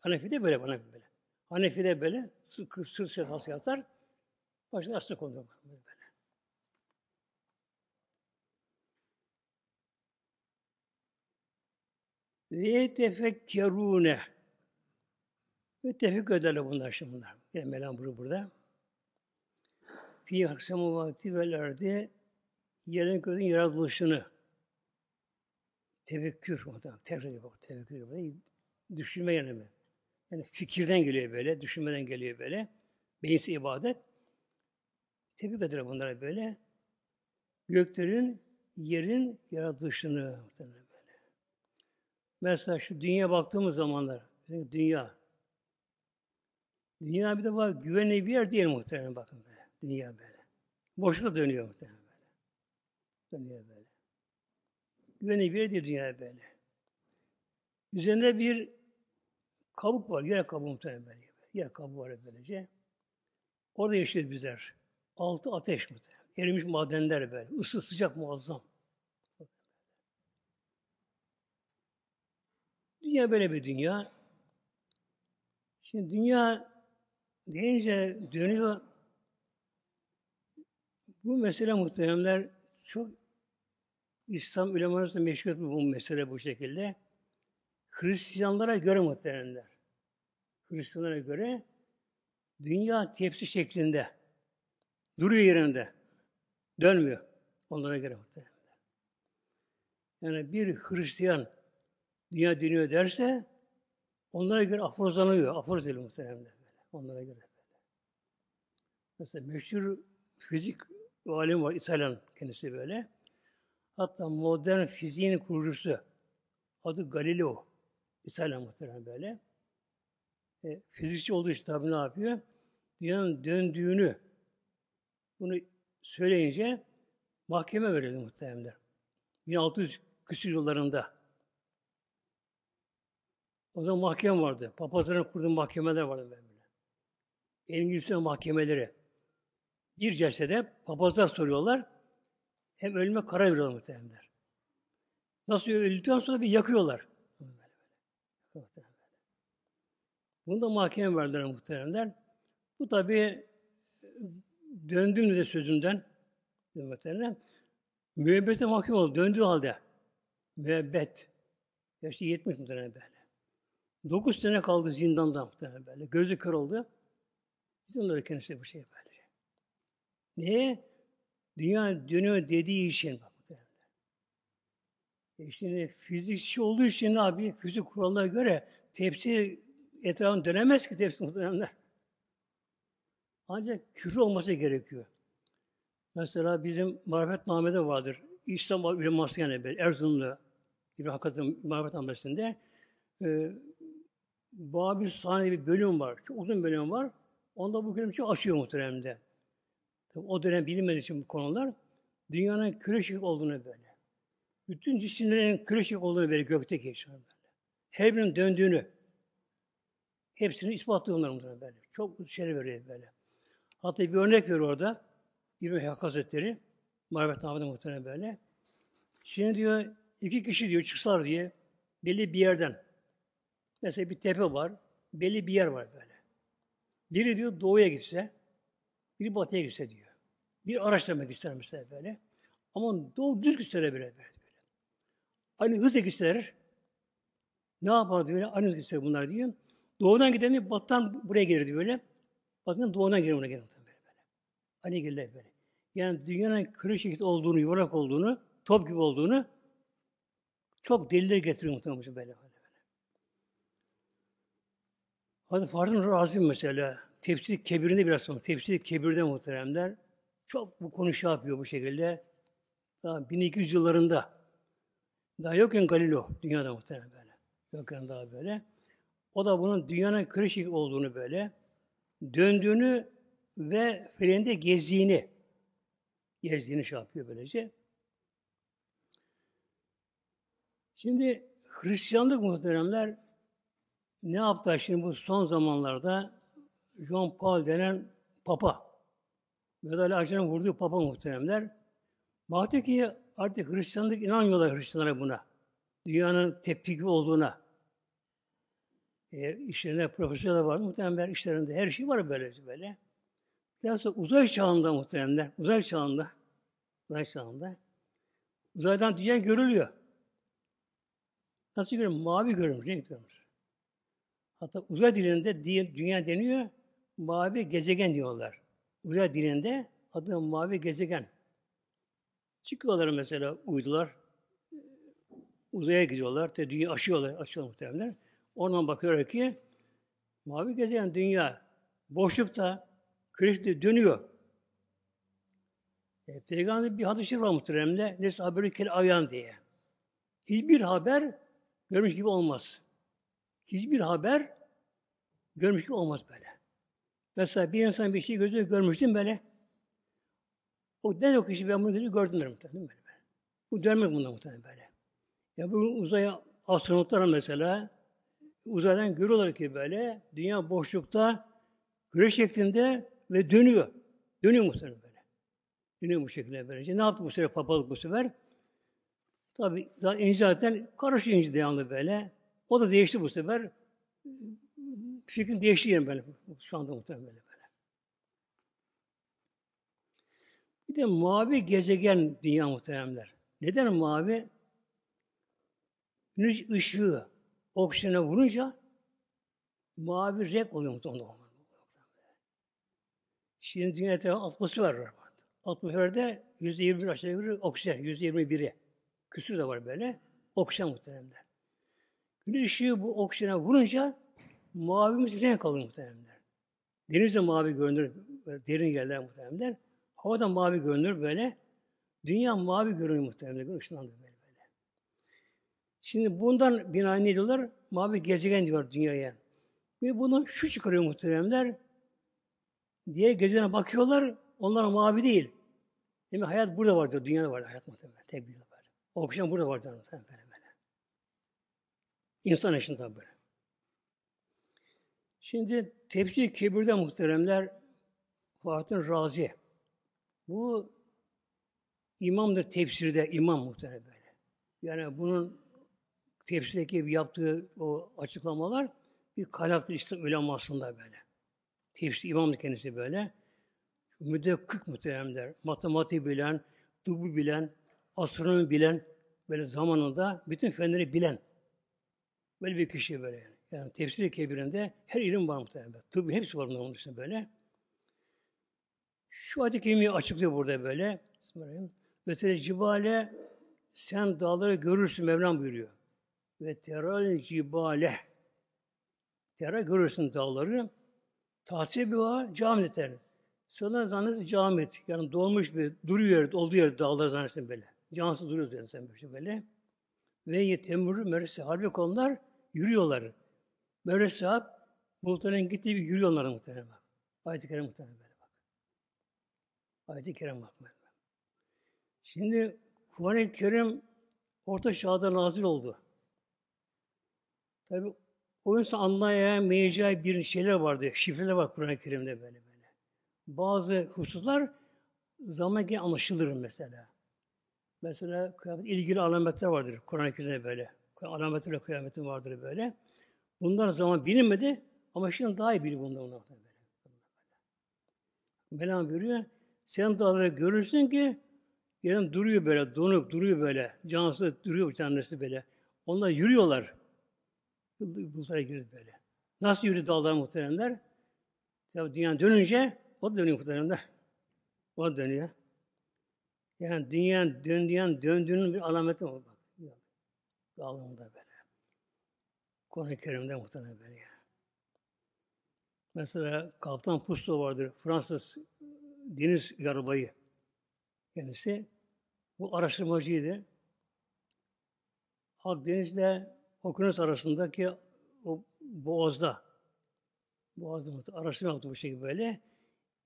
Hanefi de böyle, bana böyle. Hanefi de böyle sırt, sırt yatar, başını altına koyar. Böyle. Ve tefekkerune ve tefekkür ederler bunlar şimdi bunlar. Yani Mevlam bunu burada. Fi haksemu vakti velerdi yerin göğün yaratılışını tefekkür tekrar bak tefekkür yapıyor. Düşünme yani mi? Yani fikirden geliyor böyle, düşünmeden geliyor böyle. Beyinsi ibadet. Tebrik ederim bunlara böyle. Göklerin, yerin yaratılışını böyle. Mesela şu dünya baktığımız zamanlar, dünya, Dünya bir de var güvenli bir yer değil muhtemelen bakın böyle. Dünya böyle. Boşluk dönüyor muhtemelen böyle. Dönüyor böyle. güvenli bir yer değil dünya böyle. Üzerinde bir kabuk var, yer kabuğu muhtemelen böyle. Yer kabuğu var böylece. Orada yaşıyoruz bizler. Altı ateş muhtemelen. Erimiş madenler böyle. Isı sıcak muazzam. Dünya böyle bir dünya. Şimdi dünya deyince dönüyor. Bu mesele muhteremler çok İslam ulemaları meşgul bu mesele bu şekilde. Hristiyanlara göre muhteremler. Hristiyanlara göre dünya tepsi şeklinde. Duruyor yerinde. Dönmüyor. Onlara göre muhteremler. Yani bir Hristiyan dünya dönüyor derse onlara göre afrozlanıyor. Afroz edilir muhteremler. Onlara göre. Mesela meşhur fizik alim var, İtalyan kendisi böyle. Hatta modern fiziğin kurucusu. Adı Galileo. İtalyan muhtemelen böyle. E, fizikçi olduğu için tabi ne yapıyor? Dünyanın döndüğünü bunu söyleyince mahkeme verildi muhtemelen. 1600 küsur yıllarında. O zaman mahkeme vardı. Papazların kurduğu mahkemeler vardı böyle. İngilizce mahkemeleri. Bir cesede papazlar soruyorlar. Hem ölüme karar veriyorlar muhtemelenler. Nasıl öldükten sonra bir yakıyorlar. Bunu da mahkeme verdiler muhteremler. Bu tabi döndüm de sözünden muhteremler. Müebbete mahkum oldu. Döndüğü halde. Müebbet. Yaşı 70 muhterem böyle. 9 sene kaldı zindanda muhterem böyle. Gözü kör oldu. Zindanda kendisi bu şey böyle. Niye? Dünya dönüyor dediği için. E şimdi fizikçi olduğu için abi fizik kuralına göre tepsi etrafında dönemez ki tepsi muhtemelen. Ancak küre olması gerekiyor. Mesela bizim marifetnamede vardır. İslam uleması yani Erzurumlu gibi hakikaten marifetnamesinde e, Babil Sani bir bölüm var. Çok uzun bölüm var. Onda bu bölüm çok aşıyor muhteremde. Tabii o dönem bilinmediği için bu konular dünyanın küre olduğunu böyle. Bütün cisimlerin küre olduğunu böyle gökte geçiyor böyle. Her birinin döndüğünü hepsini ispatlıyor onlar böyle. Çok şey veriyor böyle. Hatta bir örnek veriyor orada. İbrahim Hak Hazretleri Marifet Ahmet'e muhtemelen böyle. Şimdi diyor iki kişi diyor çıksalar diye belli bir yerden mesela bir tepe var belli bir yer var böyle. Biri diyor doğuya gitse biri batıya gitse diyor. Bir araştırmak ister mesela böyle. Ama doğru düz gitseler böyle böyle. Aynı hızla gitseler ne yapardı böyle? Aynı hızla gitseler bunlar diyor. Doğudan giden batıdan buraya gelirdi böyle. Batıdan doğudan gelir buna gelir böyle. böyle. Aynı gelirler böyle. Yani dünyanın kırık şekilde olduğunu, yuvarlak olduğunu, top gibi olduğunu çok deliller getiriyor muhtemelen böyle. böyle. Hadi Fardın Razim mesela tefsir kebirinde biraz sonra. Tefsir kebirde muhteremler. Çok bu konu şey yapıyor bu şekilde. Daha 1200 yıllarında. Daha yokken Galileo dünyada muhtemelen böyle. Yokken daha böyle. O da bunun dünyanın kırışık olduğunu böyle, döndüğünü ve felinde gezdiğini, gezdiğini şey yapıyor böylece. Şimdi Hristiyanlık muhteremler ne yaptı şimdi bu son zamanlarda John Paul denen papa medalya ağacına vurduğu papa muhteremler baktı ki artık Hristiyanlık inanmıyorlar Hristiyanlara buna. Dünyanın tepkiki olduğuna. E, işlerinde profesörler var muhtemelen işlerinde her şey var böyle böyle. Daha sonra uzay çağında muhtemelen uzay çağında uzay çağında uzaydan dünya görülüyor. Nasıl görüyor? Mavi görünüyor. Renk görünüyor. Hatta uzay dilinde dünya deniyor, mavi gezegen diyorlar. Uzay dilinde adı mavi gezegen. Çıkıyorlar mesela uydular, uzaya gidiyorlar, dünya aşıyorlar, aşıyorlar muhtemelen. Oradan bakıyorlar ki mavi gezegen dünya boşlukta kreşte dönüyor. E, Peygamber bir hadis var muhteremde. Neyse haberi kel ayan diye. Hiçbir haber görmüş gibi olmaz. Hiçbir haber görmüş gibi olmaz böyle. Mesela bir insan bir şey gözüyle görmüştüm böyle. O den o kişi ben bunu gözü gördüm der muhtemelen böyle. Bu dönmek bundan muhtemelen böyle. Ya bu uzay astronotlar mesela uzaydan görüyorlar ki böyle dünya boşlukta güneş şeklinde ve dönüyor. Dönüyor muhtemelen böyle. Dönüyor bu şekilde böylece. Ne yaptı bu sefer papalık bu sefer? Tabi zaten zaten karışıyor inci devamlı böyle. O da değişti bu sefer. Fikrin değişti yani böyle. Şu anda muhtemelen böyle. böyle. Bir de mavi gezegen dünya muhteremler. Neden mavi? Güneş ışığı oksijene vurunca mavi renk oluyor muhtemelen. Şimdi dünya etrafında atmosfer var. Atmosferde yüzde yirmi aşağı yukarı oksijen, yüzde yirmi biri. Küsür de var böyle. Oksijen muhteremler. Güneş ışığı bu oksijene vurunca mavimiz renk alıyor muhteremler. Deniz de mavi görünür, derin yerler muhteremler. Havada mavi görünür böyle. Dünya mavi görünüyor muhteremler, ışınlandı böyle böyle. Şimdi bundan binaen ne diyorlar? Mavi gezegen diyor dünyaya. Ve bunu şu çıkarıyor muhteremler. Diğer gezegene bakıyorlar, onlar mavi değil. Demek hayat burada vardır, dünyada var hayat muhtemelen. Tek bir var. Oksijen burada vardır muhtemelen böyle. İnsan için tabi böyle. Şimdi tefsir kebirde muhteremler Fatih Razi. Bu imamdır tefsirde, imam muhterem. Yani bunun tefsirdeki yaptığı o açıklamalar bir kaynaktır İslam ulemasında böyle. Tefsir imamdı kendisi böyle. Müdekkik muhteremler, matematik bilen, tıbbı bilen, astronomi bilen, böyle zamanında bütün fenleri bilen böyle bir kişi böyle yani. Yani tefsir kebirinde her ilim var muhtemelen. Tıbbı hepsi var bunların üstünde böyle. Şu ayet-i kerimeyi açıklıyor burada böyle. Bismillahirrahmanirrahim. Ve cibale sen dağları görürsün Mevlam buyuruyor. Ve teral cibale Tera görürsün dağları. Tahsibuha camiteler. Sonra zannedersin camit. Yani dolmuş bir duruyor yerde, olduğu yerde dağlar zannedersin böyle. Cansız duruyor sen böyle. böyle. Ve yetemur meresi harbi konular yürüyorlar. Meresi hap muhtemelen gittiği bir yürüyorlar muhtemelen bak. Ayet-i Kerem muhtemelen böyle bak. Ayet-i Kerem bak. Şimdi Kur'an-ı Kerim Orta Çağ'da nazil oldu. Tabi o insan anlayamayacağı bir şeyler vardı. Şifreler var Kur'an-ı Kerim'de böyle böyle. Bazı hususlar zamanki anlaşılır mesela. Mesela kıyamet ilgili alametler vardır Kur'an-ı Kerim'de böyle. Alametlerle kıyametin vardır böyle. Bunlar zaman bilinmedi ama şimdi daha iyi bilir bunlar. bunlar böyle. Mevlam buyuruyor, sen dağları görürsün ki yerin duruyor böyle, donup duruyor böyle. Cansız duruyor bir tanesi böyle. Onlar yürüyorlar. Bulutlara girdi böyle. Nasıl yürüdü dağlar muhteremler? Tabi dünya dönünce o da dönüyor muhteremler. O da dönüyor. Yani dünyanın döndüğün, döndüğünün bir alameti var. Bak. Dağlarında böyle. Kur'an-ı Kerim'de muhtemelen böyle ya. Mesela Kaptan Pusto vardır. Fransız deniz yarbayı. Kendisi bu araştırmacıydı. Akdeniz'le okyanus arasındaki o boğazda boğazda araştırma yaptı bu şekilde böyle.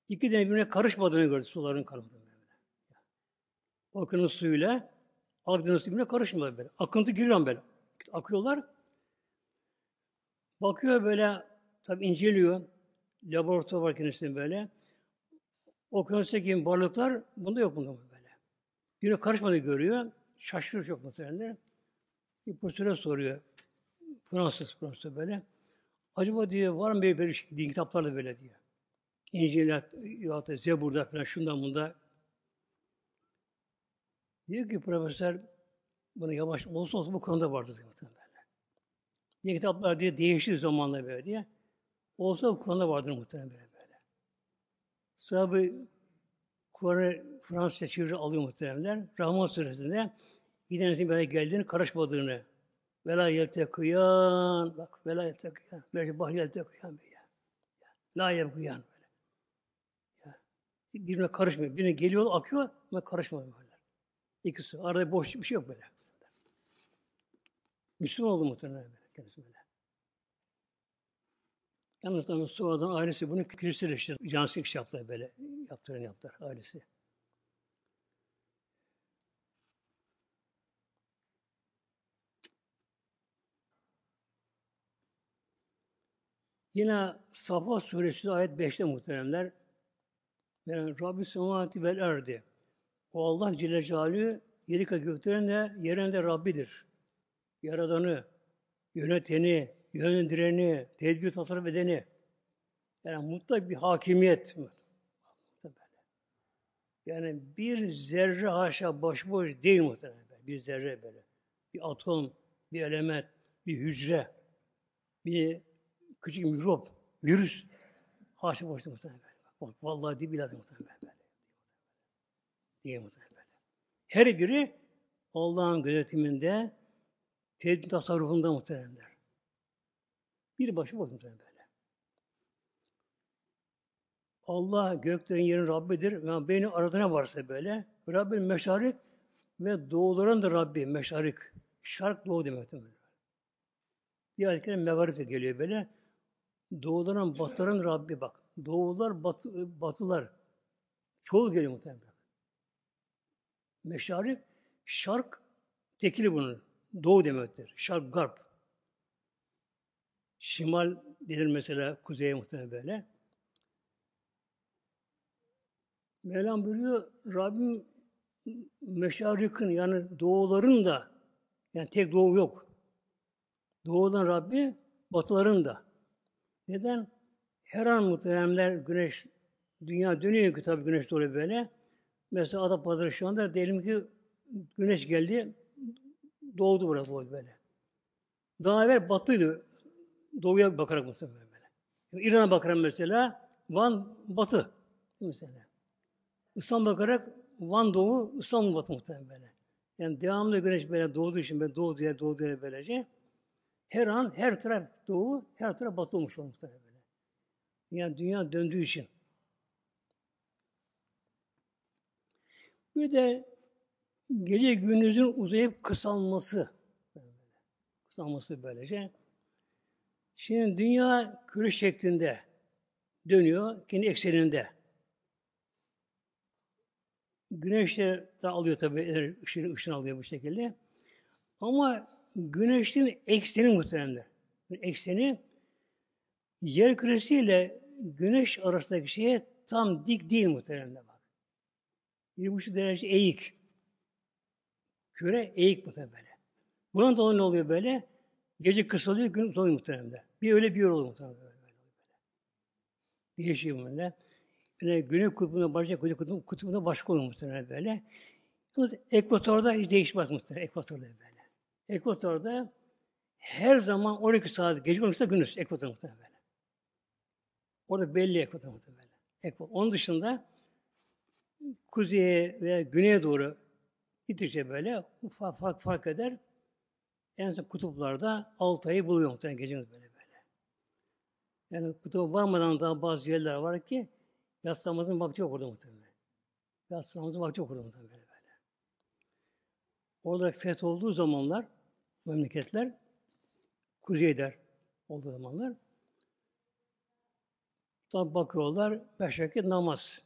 İki deniz birbirine karışmadığını gördü suların karışmadığını böyle. Okyanus suyuyla Akdeniz birbirine karışmıyor böyle. Akıntı giriyor böyle. Akıyorlar. Bakıyor böyle tabi inceliyor. Laboratuvar var kendisinin böyle. Okyanustaki balıklar bunda yok bunda böyle. Birbirine karışmadığı görüyor. Şaşırıyor çok muhtemelen. Bir profesöre soruyor. Fransız Fransız böyle. Acaba diyor var mı böyle şey, din kitaplarda böyle diyor. İncil ya da Zebur'da falan şundan bunda. Diyor ki profesör bunu yavaş olsa olsa bu konuda vardır diyor böyle. Diye kitaplar diye değişti zamanla böyle diye. Olsa bu konuda vardır muhtemelen böyle böyle. Bu Kur'an'ı Fransızca çeviri alıyor muhtemelen. Rahman suresinde gidenizin böyle geldiğini, karışmadığını. Vela yeltekıyan, bak vela yeltekıyan, belki bah yeltekıyan. La yeltekıyan. Birbirine karışmıyor. Birine geliyor, akıyor ama karışmıyor böyle. İkisi. Arada boş bir şey yok böyle. Müslüman oldu muhtemelen böyle. Kendisi böyle. Yalnız sonradan ailesi bunu Hristiyanleştirdi. Cansız iş yaptılar böyle. Yaptıran yaptılar ailesi. Yine Safa suresi ayet 5'te muhteremler. Yani Rabbi semavati vel erdi. O Allah Celle Celaluhu yeri göklerin de yerin de Rabbidir. Yaradanı, yöneteni, yönlendireni, tedbir tasarruf edeni. Yani mutlak bir hakimiyet. Yani bir zerre haşa başıboş değil muhtemelen. Bir zerre böyle. Bir atom, bir element, bir hücre, bir küçük mikrop, virüs. Haşa boş muhtemelen. Bak vallahi değil biladı muhtemelen. Böyle. Diye muhtemelen. Böyle. Her biri Allah'ın gözetiminde, tedbir tasarrufunda muhteremler. Bir başı boş muhtemelen böyle. Allah göklerin yerin Rabbidir. Yani beni arada ne varsa böyle. Rabbin meşarik ve doğuların da Rabbi meşarik. Şark doğu demektir. Bir ayet megarip de geliyor böyle. Doğuların, batıların Rabbi bak. Doğular, batı, batılar. Çoğul geliyor muhtemelen. Meşarik, şark tekili bunun. Doğu demektir. Şark, garp. Şimal denir mesela kuzeye muhtemelen böyle. Mevlam buyuruyor, Rabbim meşarikın yani doğuların da yani tek doğu yok. Doğudan Rabbi batıların da. Neden? Her an muhteremler güneş dünya dönüyor ki tabii güneş doğru böyle. Mesela Adapazarı şu anda diyelim ki güneş geldi doğdu doğdu böyle. Daha evvel batıydı. Doğuya bakarak mesela böyle. Yani İran'a bakarak mesela Van batı mesela. İslam bakarak Van Doğu, İstanbul Batı muhtemelen böyle. Yani devamlı güneş böyle doğduğu için böyle doğu diye doğu diye böylece her an her taraf doğu, her taraf batı olmuş olmuş böyle. Yani dünya döndüğü için. Bir de gece gündüzün uzayıp kısalması. Kısalması böylece. Şimdi dünya küre şeklinde dönüyor, kendi ekseninde. Güneş de alıyor tabii ışını, ışını alıyor bu şekilde. Ama güneşin ekseni muhtemelen. Ekseni yer küresiyle güneş arasındaki şeye tam dik değil muhtemelen bak. 1,5 derece eğik. Küre eğik muhtemelen böyle. Bunun dolayı ne oluyor böyle? Gece kısalıyor, gün uzanıyor muhtemelen. Bir öyle bir oluyor böyle. Değişiyor böyle. Yani güney kutbunda başka, kuzey kutbunda, kutbunda başka olur muhtemelen böyle. Yalnız ekvatorda hiç değişmez muhtemelen. Ekvatorda böyle. Ekvatorda her zaman 12 saat, gece 12 saat gündüz ekvator muhtemelen böyle. Orada belli ekvator muhtemelen. Ekvator. Onun dışında kuzeye veya güneye doğru gittikçe böyle ufak fark fark eder. En son kutuplarda 6 ayı buluyor muhtemelen gece böyle böyle. Yani kutuba varmadan daha bazı yerler var ki Yaslanmamızın vakti yok orada muhtemelen. Yaslanmamızın vakti yok orada muhtemelen böyle. Orada feth olduğu zamanlar memleketler kuzeyder olduğu zamanlar tabi bakıyorlar beş vakit namaz.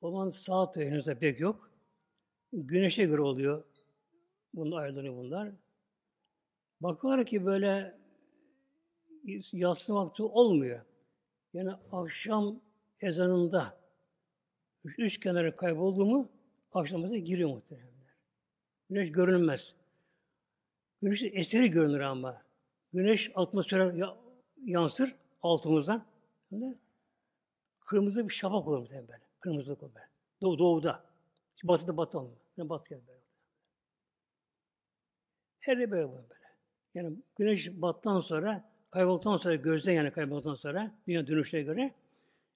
O zaman saat henüz de pek yok. Güneşe göre oluyor. Bunun ayarlanıyor bunlar. Bakıyorlar ki böyle yatsı vakti olmuyor. Yani akşam ezanında üç, üç kenarı kayboldu mu akşamıza giriyor muhtemelen. Güneş görünmez. Güneş eseri görünür ama. Güneş atmosfere yansır altımızdan. Kırmızı bir şafak olur muhtemelen böyle. Kırmızılık olur böyle. Doğu, doğuda. Şimdi batıda batı olmuyor. Yani batı geldi böyle. Her de böyle böyle. Yani güneş battan sonra, kaybolduktan sonra, gözden yani kaybolduktan sonra, dünya dönüşüne göre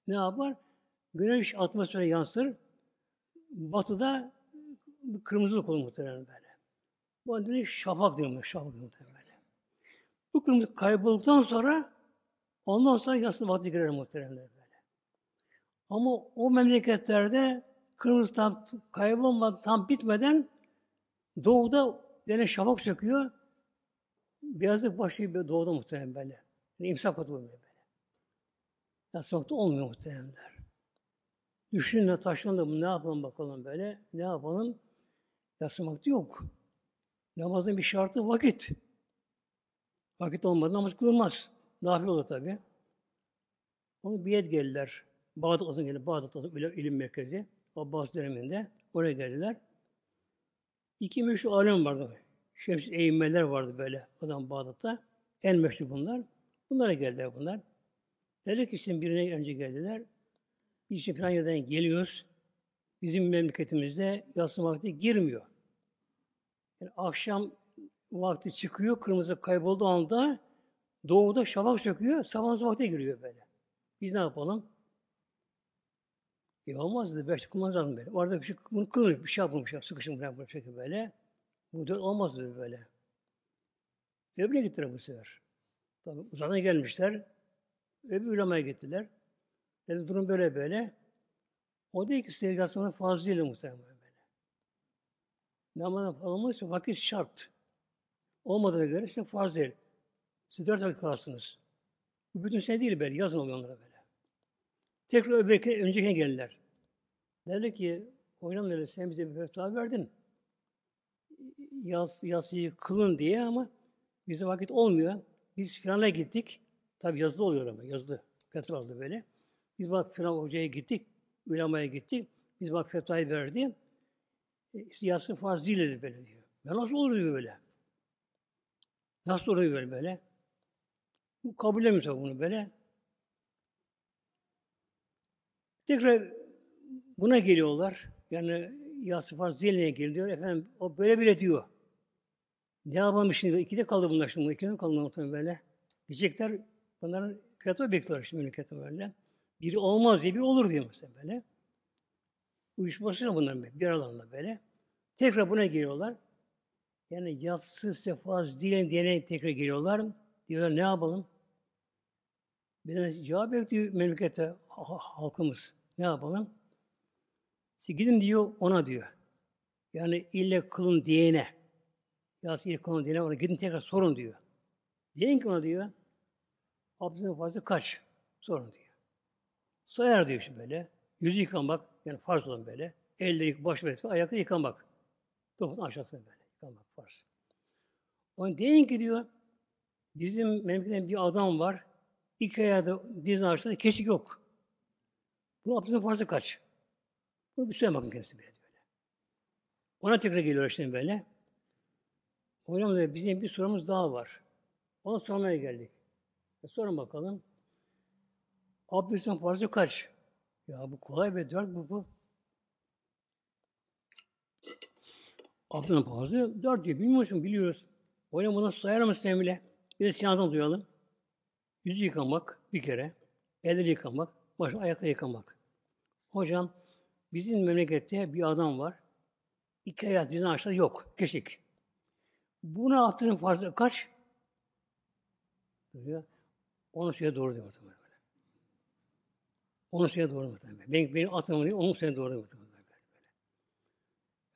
ne yapar? Güneş atmosfere yansır. Batıda kırmızılık olur muhtemelen böyle. Bu adını şafak diyorlar. Şafak muhtemelen böyle. Bu kırmızı kaybolduktan sonra ondan sonra yaslı vakti girer muhtemelen böyle. Ama o memleketlerde kırmızı tam kaybolmadan, tam bitmeden doğuda yine şafak söküyor. Beyazlık başlıyor doğuda muhtemelen böyle. Yani imsak atıyor böyle. Yatmakta olmuyor muhtemelenler. Düşünün taşınalım, ne yapalım bakalım böyle, ne yapalım? Yatmakta yok. Namazın bir şartı vakit. Vakit olmadan namaz kılınmaz. Nafile olur tabi. Onu biyet geldiler. Bağdat'tan geldi. Bağdat'ta ilim, ilim merkezi. Abbas döneminde. Oraya geldiler. İki meşhur alim vardı. Şems eğimmeler vardı böyle adam Bağdat'ta. En meşhur bunlar. Bunlara geldiler bunlar. Dedi ki şimdi birine önce geldiler. Biz yerden geliyoruz. Bizim memleketimizde yatsı vakti girmiyor. Yani akşam vakti çıkıyor, kırmızı kaybolduğu anda doğuda şafak söküyor, sabah vakti giriyor böyle. Biz ne yapalım? E olmaz dedi, beş kılmaz lazım böyle. Orada bir şey, bunu kılır, bir şey yapılmış, sıkışın falan böyle böyle. Bu dört olmaz dedi böyle. Öbürüne gittiler bu sefer. Tabii uzaktan gelmişler. Öbür ulemaya gittiler. Dedi durum böyle böyle. O da ki sevgasının fazlıyla muhtemelen Namazın olmazsa vakit şart. Olmadığına göre işte farz değil. Siz dört vakit kalarsınız. Bu bütün sene değil böyle. Yazın oluyor onlara böyle. Tekrar öbürki öncekine geldiler. Dedi ki hocam dedi sen bize bir fetva verdin. Yas, yasıyı kılın diye ama bize vakit olmuyor. Biz filana gittik. Tabi yazılı oluyor ama yazılı. Fetva aldı böyle. Biz bak filan hocaya gittik. Ulemaya gittik. Biz bak fetvayı verdi. E, yatsı farz değil dedi böyle diyor. Ya nasıl olur diyor böyle. Nasıl oluyor böyle böyle? Bu kabul edemiyor tabii bunu böyle. Tekrar buna geliyorlar. Yani yatsı farz diline geliyor. Efendim o böyle bile diyor. Ne yapalım şimdi? İkide kaldı bunlar şimdi. İkide kaldı muhtemelen böyle. Diyecekler bunların fiyatı bekliyorlar şimdi memlekette böyle. Biri olmaz diye bir olur diyor mesela böyle. Uyuşması bunların bir alanda böyle. Tekrar buna geliyorlar. Yani yatsı sefaz diyen diyene tekrar geliyorlar. Diyorlar ne yapalım? Bir de cevap bekliyor memlekete halkımız. Ne yapalım? Siz gidin diyor ona diyor. Yani ille kılın diyene. Yatsı ille kılın diyene ona gidin tekrar sorun diyor. Diyen ki ona diyor. Abdestin fazla kaç? Sorun diyor. Sayar diyor şimdi böyle. Yüzü yıkamak, yani farz olan böyle. Elleri baş ve ayakta yıkamak. Topun aşağısına böyle yıkamak farz. Onun deyin ki diyor, bizim memleketten bir adam var, iki ayağı dizin aşağısında kesik yok. Bu abdestin farzı kaç? Bunu bir söyle bakın kendisi böyle. böyle. Ona tekrar geliyor şimdi böyle. Hocam da bizim bir sorumuz daha var. Ona sormaya geldik. E sorun bakalım. Abdestin farzı kaç? Ya bu kolay be, dört bu bu. Abdestin farzı dört diyor. Bilmiyor musun? Biliyoruz. Hocam bunu sayar mısın bile? Bir de sinandan duyalım. Yüzü yıkamak bir kere. Elleri yıkamak. Baş ayakta yıkamak. Hocam bizim memlekette bir adam var. İki ayak dizin aşağıda yok. Keşik. Buna abdestin farzı kaç? Diyor. Onu söyle doğru diyor muhtemelen. Onun sene doğru muhtemelen. Ben, benim atmam değil, onun sene doğru muhtemelen. Böyle.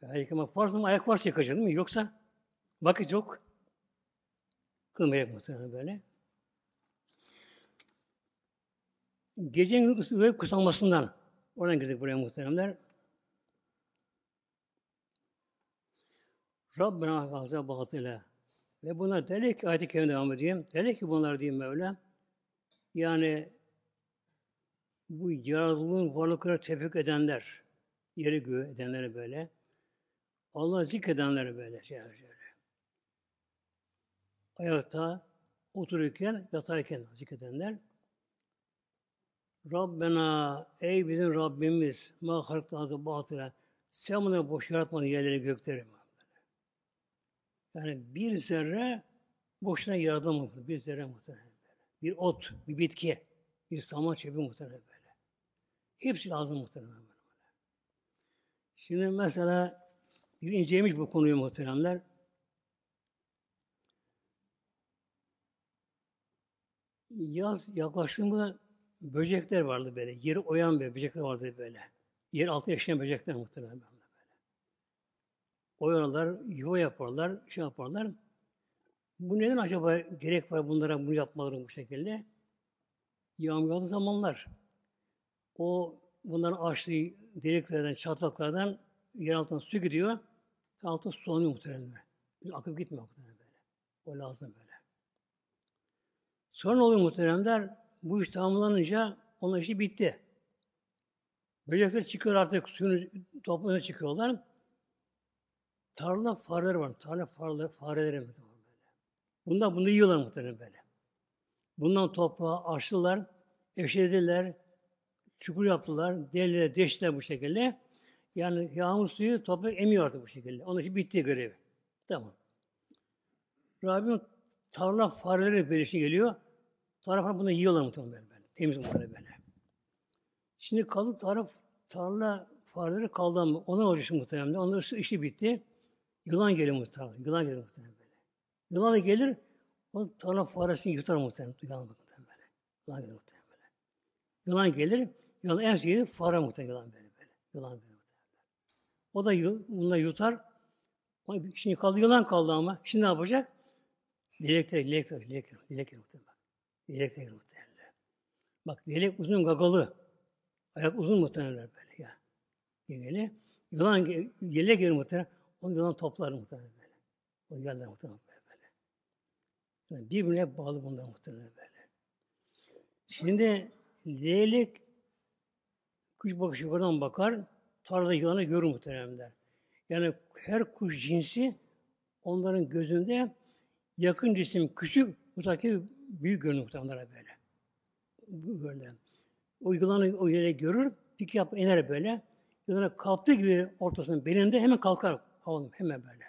Yani yıkamak farz ama ayak varsa yıkacak değil mi? Yoksa vakit yok. Kılmayacak muhtemelen böyle. Gecenin uyuyup kısalmasından oradan girdik buraya muhteremler. Rabbena gazze batıla. Ve bunlar derler ki ayet-i kerime devam edeyim. Derler ki bunlar diyeyim Mevla. Yani bu yaratılığın varlıklara tefekkür edenler, yeri göğü edenlere böyle, Allah zikredenlere böyle şey şöyle. Ayakta otururken, yatarken zikredenler, Rabbena, ey bizim Rabbimiz, ma halkta batıra, sen bunları boş yaratmadın yerleri gökleri. Yani bir zerre boşuna yaratılmadı. Bir zerre muhtemelen. Bir ot, bir bitki, bir saman çepi muhtemelen. Hepsi lazım muhtemelen. Şimdi mesela bir incelemiş bu konuyu muhteremler. Yaz yaklaştığında böcekler vardı böyle. Yeri oyan böyle böcekler vardı böyle. Yer altı yaşayan böcekler muhtemelen böyle. Oyanlar, yuva yaparlar, şey yaparlar. Bu neden acaba gerek var bunlara bunu yapmaları bu şekilde? Yağmur zamanlar o bunların açtığı deliklerden, çatlaklardan yer altına su gidiyor. Altın sulanıyor muhtemelen. Akıp gitmiyor muhtemelen böyle. O lazım böyle. Sonra oluyor muhteremler, bu iş tamamlanınca Onun işi bitti. Böcekler çıkıyor artık suyun toprağına çıkıyorlar. Tarla fareleri var. Tarla fareleri, fareleri mi? Böyle. Bundan bunu yiyorlar muhtemelen böyle. Bundan toprağı açtılar, eşlediler, çukur yaptılar, deliler, deştiler bu şekilde. Yani yağmur suyu toprak emiyor artık bu şekilde. Onun için bitti görevi. Tamam. Rabbim tarla fareleri böyle şey geliyor. Tarla bunu yiyorlar muhtemelen böyle. Temiz muhtemelen böyle. Şimdi kaldı taraf, tarla fareleri kaldı ama ona olacak muhtemelen. Onun işi bitti. Yılan geliyor muhtemelen. Yılan geliyor muhtemelen böyle. Yılan da gelir, o tarla faresini yutar muhtemelen. Yılan muhtemelen böyle. Yılan gelir muhtemelen böyle. Yılan gelir, yılan en sevdiği fare muhtemelen yılan böyle. böyle. Yılan böyle muhtemelen. O da bunları yutar. Şimdi kaldı yılan kaldı ama. Şimdi ne yapacak? Dilekler, dilekler, dilekler, dilekler muhtemelen. Dilekler muhtemelen. Bak dilek uzun gagalı. Ayak uzun muhtemelen böyle ya. Yengeli. Yılan yele gelir muhtemelen. Onu yılan toplar muhtemelen böyle. O yerler muhtemelen böyle. Yani birbirine bağlı bunlar muhtemelen böyle. Şimdi leylek kuş bakışı oradan bakar. Tarlada yılanı görür muhtemelen. Yani her kuş cinsi onların gözünde yakın cisim küçük, uzaki büyük görünür muhtemelen böyle. Böyle. O yılanı o yere görür, pik yap iner böyle. Yılanı kalktığı gibi ortasının belinde hemen kalkar havalı hemen böyle.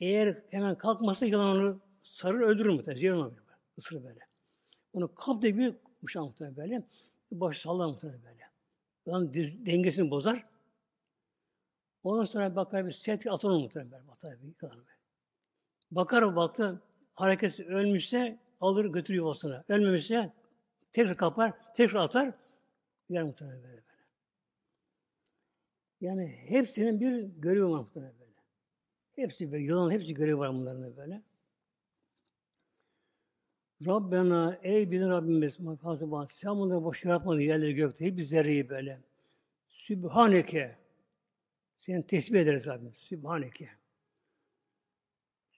Eğer hemen kalkmazsa yılan onu sarır öldürür muhtemelen. Ziyan olur. Isırır böyle. Onu kaptığı gibi uçar muhtemelen böyle. Başı sallar muhtemelen böyle. Yılan dengesini bozar. Ondan sonra bakar bir set atar onu muhtemelen. Batar bir yılan böyle. Bakar baktı hareketsiz ölmüşse alır götürüyor yuvasına. Ölmemişse tekrar kapar, tekrar atar. Yer muhtemelen böyle böyle. Yani hepsinin bir görevi var muhtemelen böyle. Hepsi böyle, yılan hepsi görevi var bunların böyle. Rabbena, ey bizim Rabbimiz, makası sen bunları boş yaratmadın yerleri gökte, hep zerreyi böyle. Sübhaneke, seni tesbih ederiz Rabbim, Sübhaneke.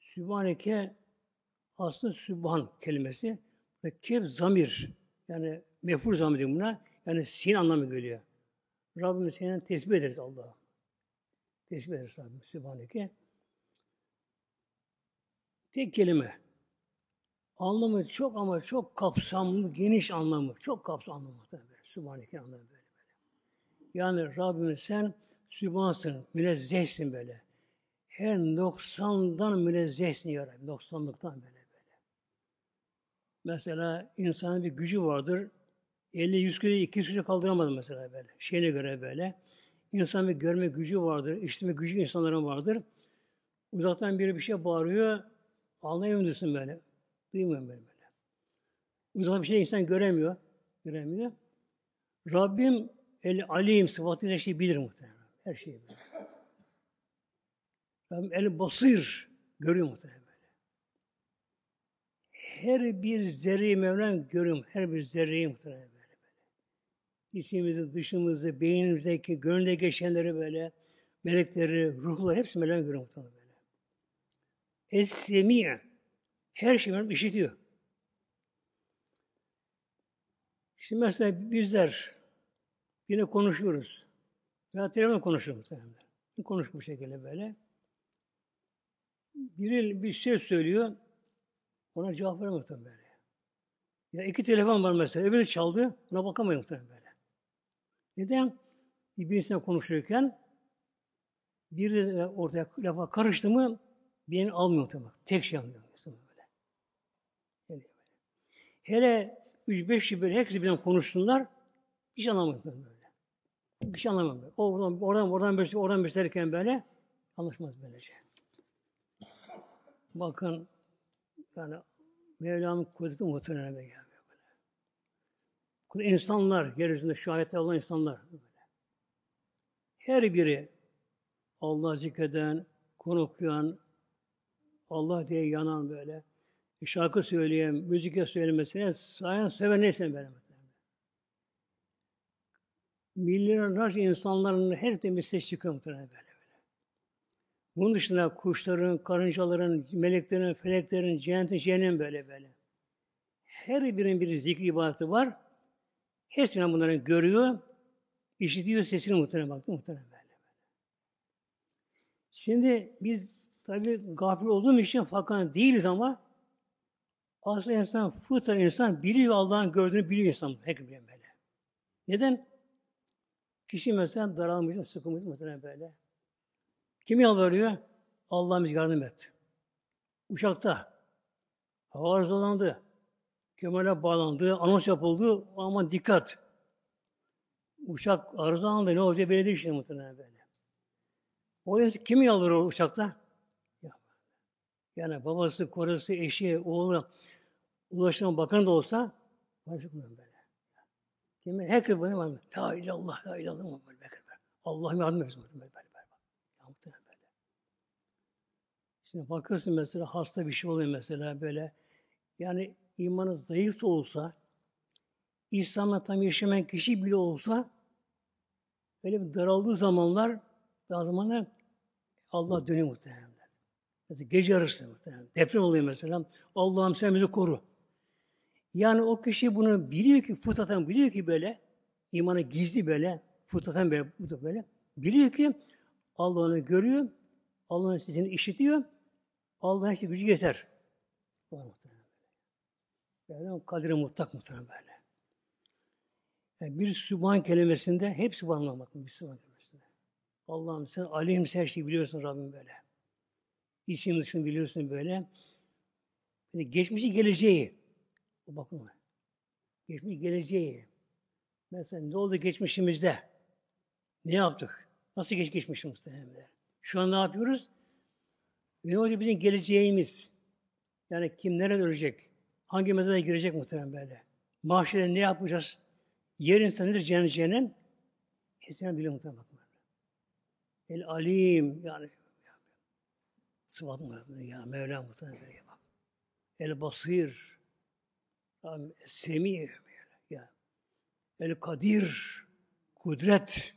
Sübhaneke, aslında Sübhan kelimesi, ve keb zamir, yani mefur zamir buna, yani sin anlamı geliyor. Rabbim seni tesbih ederiz Allah'a. Tesbih ederiz Rabbim Sübhaneke. Tek kelime. Anlamı çok ama çok kapsamlı, geniş anlamı. Çok kapsamlı muhtemelen. Sübhaneke anlamı böyle böyle. Yani Rabbim sen Sübhansın, münezzehsin böyle. Her noksandan münezzehsin ya Rabbi. Noksanlıktan böyle böyle. Mesela insanın bir gücü vardır. 50-100 kilo, 200 kilo kaldıramadı mesela böyle. Şeyine göre böyle. İnsan bir görme gücü vardır, işitme gücü insanların vardır. Uzaktan biri bir şey bağırıyor, anlayamıyorsun böyle. Duymuyorum böyle böyle. Uzak bir şey insan göremiyor. Göremiyor. Rabbim el alim sıfatıyla her şeyi bilir muhtemelen. Her şeyi bilir. Rabbim el basir görüyor muhtemelen böyle. Her bir zerreyi Mevlam görüyor. Her bir zerreyi muhtemelen böyle. böyle. İçimizi, dışımızı, beynimizdeki, gönlde geçenleri böyle, melekleri, ruhlar hepsi Mevlam görüyor muhtemelen böyle. Es-Semi'e her şeyi Mevlam işitiyor. Şimdi mesela bizler yine konuşuyoruz. Ya telefonla konuşuyoruz muhtemelen. Konuş bu şekilde böyle. Biri bir şey söylüyor, ona cevap vermiyor muhtemelen böyle. Ya iki telefon var mesela, öbürü çaldı, ona bakamıyor muhtemelen böyle. Neden? Birbirisiyle konuşurken biri ortaya lafa karıştı mı birini almıyor muhtemelen. Tek şey almıyor. Böyle. Hele, böyle. Hele üç beş kişi böyle hepsi birden konuşsunlar, şey anlamıyor böyle. Şey anlamıyor. O oradan oradan oradan bir oradan bir böyle anlaşmaz böylece. Bakın yani Mevla'nın kudreti muhtemelen böyle. böyle. İnsanlar, yeryüzünde şahitler olan insanlar. Böyle. Her biri Allah zikreden, konu okuyan, Allah diye yanan böyle, şarkı söyleyen, müzik söyleyen mesela, sayan seven neyse böyle. Milyonlarca insanların her temiz ses çıkıyor muhtemelen böyle. Bunun dışında kuşların, karıncaların, meleklerin, feleklerin, cennetin, cehennem böyle böyle. Her birinin bir zikri ibadeti var. Hepsini bunların görüyor, işitiyor sesini muhtemelen baktı muhtemelen böyle. Şimdi biz tabi gafil olduğum için fakat değiliz ama aslında insan, fıtra insan biliyor Allah'ın gördüğünü biliyor insan. Herkes böyle. Neden? Kişi mesela daralmış, sıkılmış muhtemelen böyle. Kim yalvarıyor? Allah'ım yardım et. Uçakta hava arızalandı. Kemale bağlandı, anons yapıldı. Aman dikkat. Uçak arızalandı. Ne olacak değil şimdi muhtemelen böyle. O yüzden kim yalvarıyor uçakta? Yani babası, korası, eşi, oğlu, ulaşım bakanı da olsa başlıkmıyorum böyle. Kimi? Herkes böyle var. La ilallah, la ilallah. Böyle, böyle. Allah'ım yardım etsin. Böyle, böyle, böyle. böyle. Şimdi bakıyorsun mesela hasta bir şey oluyor mesela böyle. Yani imanı zayıf da olsa, İslam'la tam yaşamayan kişi bile olsa, böyle bir daraldığı zamanlar, daha zamanlar Allah dönüyor muhtemelen. Mesela gece yarısı muhtemelen. Deprem oluyor mesela. Allah'ım sen bizi koru. Yani o kişi bunu biliyor ki, fıtraten biliyor ki böyle, imanı gizli böyle, fıtraten böyle, böyle. Biliyor ki Allah onu görüyor, Allah'ın sesini işitiyor, Allah'ın işte gücü yeter. Yani kadri mutlak muhtemelen böyle. Yani bir Sübhan kelimesinde hep Sübhan'la bakın bir Sübhan kelimesinde. Allah'ım sen alim her şeyi biliyorsun Rabbim böyle. İçin dışını biliyorsun böyle. Yani geçmişi geleceği. O bakın. Geçmiş geleceği. Mesela ne oldu geçmişimizde? Ne yaptık? Nasıl geç geçmişimizde? Şu an ne yapıyoruz? Ne olacak bizim geleceğimiz? Yani kim nerede ölecek? Hangi mezara girecek muhtemelen böyle? Mahşerde ne yapacağız? Yer insanı nedir cennet cehennem? Hepsinden biliyor muhtemelen. El alim yani sıfat ya Mevla muhtemelen böyle bak. El basir semi ya. El kadir kudret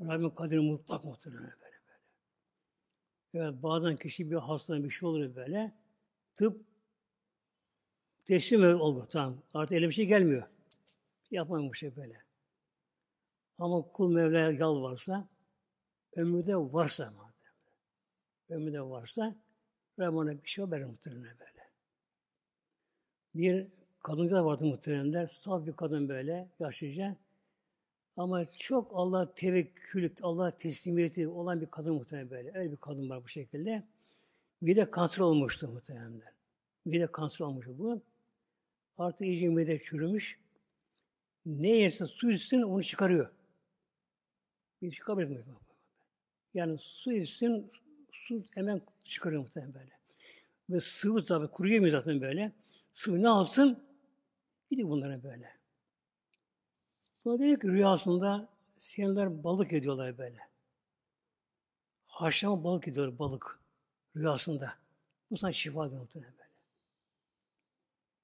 Rabbim kadir mutlak muhtemelen böyle böyle. Evet bazen kişi bir hastalığı bir şey olur böyle. Tıp teslim oldu tamam. Artık eline bir şey gelmiyor. Yapmayın bu şey böyle. Ama kul Mevla'ya yalvarsa, ömrü varsa madem, ömrü varsa, Rahman'a bir şey verir muhtemelen böyle. Bir kadınca vardı muhteremler, saf bir kadın böyle, yaşlıca. Ama çok Allah tevekkül, Allah teslimiyeti olan bir kadın muhtemelen böyle. Öyle bir kadın var bu şekilde. Mide kanser olmuştu muhteremler. Mide kanser olmuş bu. Artık iyice mide çürümüş. Ne yerse su içsin onu çıkarıyor. Bir şey kabul etmiyor. Yani su içsin su hemen çıkarıyor muhtemelen böyle. Ve sıvı tabi kuruyamıyor zaten böyle. Sıvı ne alsın? Gidiyor bunlara böyle. Sonra dedi ki rüyasında siyanlar balık ediyorlar böyle. Haşlama balık ediyor balık rüyasında. Bu sana şifa diyor muhtemelen böyle.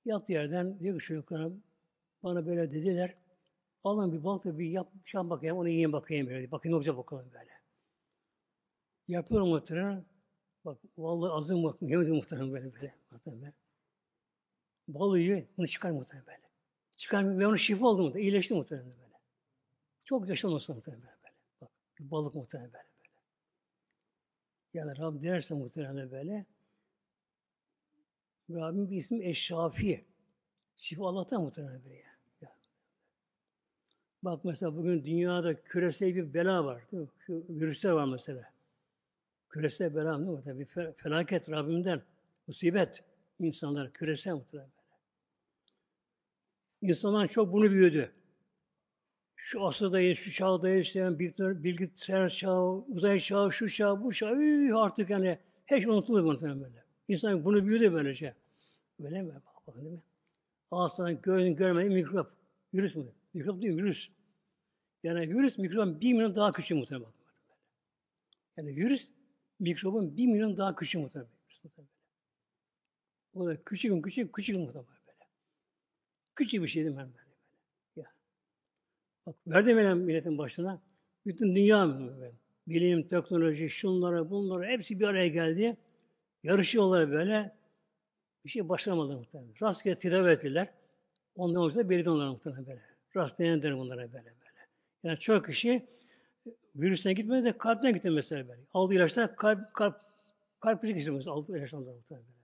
Yat yerden diyor ki çocuklara bana böyle dediler. Alın bir balık da bir yap, şan bakayım, onu yiyin bakayım böyle. Bakayım ne olacak bakalım böyle. Yapıyorum muhtemelen. Bak vallahi azım bak, yemedim muhtemelen böyle böyle. Muhtemelen. Yiyor, bunu çıkar muhtemelen böyle. Çıkar ve onu şifa oldu muhtemelen. İyileşti muhtemelen böyle. Çok yaşlanmasın muhtemelen böyle. Bak balık muhtemelen böyle. böyle. Yani Rabbim dilerse muhtemelen böyle. Rabbim bir ismi Eşşafi. Şifa Allah'tan muhtemelen böyle ya. ya. Bak mesela bugün dünyada küresel bir bela var. Değil mi? Şu virüsler var mesela. Küresel bela değil mi? Tabii felaket Rabbimden. Musibet. insanlar küresel muhtemelen böyle. İnsanlar çok bunu büyüdü. Şu asırdayız, şu çağdayız, işte, bilgisayar çağı, uzay çağı, şu çağ, bu çağ, artık yani şey unutulur muhtemelen böyle. İnsan bunu büyüdü böylece. Böyle mi? Bakın değil mi? Ağızdan gördüğün görmediğin mikrop. Virüs mü? Mikrop değil virüs. Yani virüs mikrobun bir milyon daha küçük muhtemelen. Yani virüs mikrobun bir milyon daha küçük muhtemelen. O da küçük küçük küçük muhtemelen böyle. Küçük bir şey değil mi böyle? böyle. Ya. Bak verdim benim milletin başına. Bütün dünya böyle. Bilim, teknoloji, şunlara, bunlara hepsi bir araya geldi. Yarışıyorlar böyle. Bir şey başlamadı muhtemelen. Rastgele tedavi ettiler. Ondan sonra belirdi onlara muhtemelen böyle. Rastlayandır bunlara böyle böyle. Yani çok kişi virüsine gitmedi de kalpten gitti mesela böyle. Aldığı ilaçlar kalp, kalp, kalp krizi geçirmiş. Aldığı ilaçlardan muhtemelen böyle.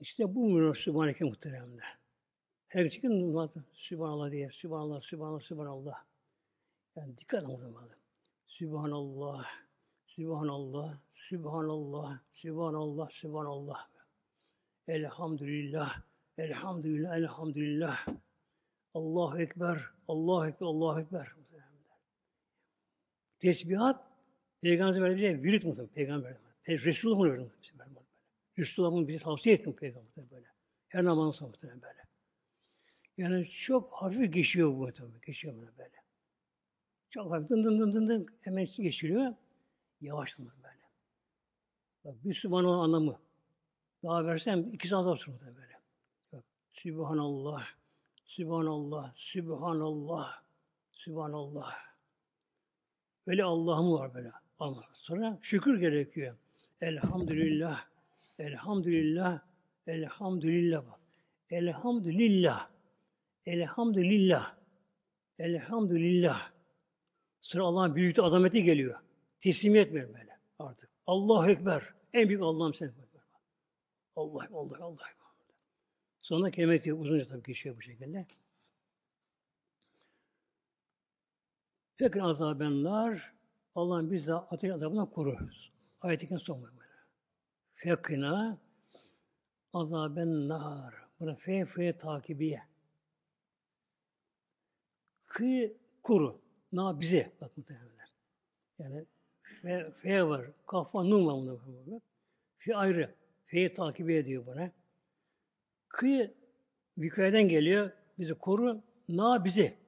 İşte bu münir Sübhaneke muhteremler. Her çıkın Sübhanallah diye. Sübhanallah, Sübhanallah, Sübhanallah. Yani dikkat edin Sübhanallah, Sübhanallah, Sübhanallah, Sübhanallah, Sübhanallah. Elhamdülillah, Elhamdülillah, Elhamdülillah. Allahu Ekber, Allahu Ekber, Allahu Ekber. Tesbihat, Peygamber böyle bir şey, virit muhtemelen Peygamber. Resulullah bunu verdi. Resulullah bunu bize tavsiye etti Peygamber böyle. Her namazın sonra muhtemelen böyle. Yani çok hafif geçiyor bu muhtemelen. Geçiyor böyle böyle. Çok hafif dın dın dın dın dın hemen geçiriyor. Yavaş böyle. Bak bir Sübhanallah anlamı. Daha versem iki saat oturur böyle. Bak, Sübhanallah, Sübhanallah, Sübhanallah, Sübhanallah. Böyle Allah'ım var böyle. Ama sonra şükür gerekiyor. Elhamdülillah, elhamdülillah, elhamdülillah bak. Elhamdülillah, elhamdülillah, elhamdülillah. Sıra Allah'ın büyüklüğü, azameti geliyor. Teslim etmiyor böyle artık. Allahu Ekber. En büyük Allah'ım sen. Allah, Allah, Allah. Sonra kelimet uzunca tabii geçiyor bu şekilde. Peki azabenler Allah'ın bizi ateş azabından koru. Ayet-i son böyle. Fekina azaben nar. Buna fe fe takibiye. Kı kuru. Na bize. Bak muhtemelen. Yani fe, fe var. Kafa nun var bunda. Fe ayrı. Fe'yi takip ediyor buna. Kı vikayetten geliyor. Bizi koru. Na bizi.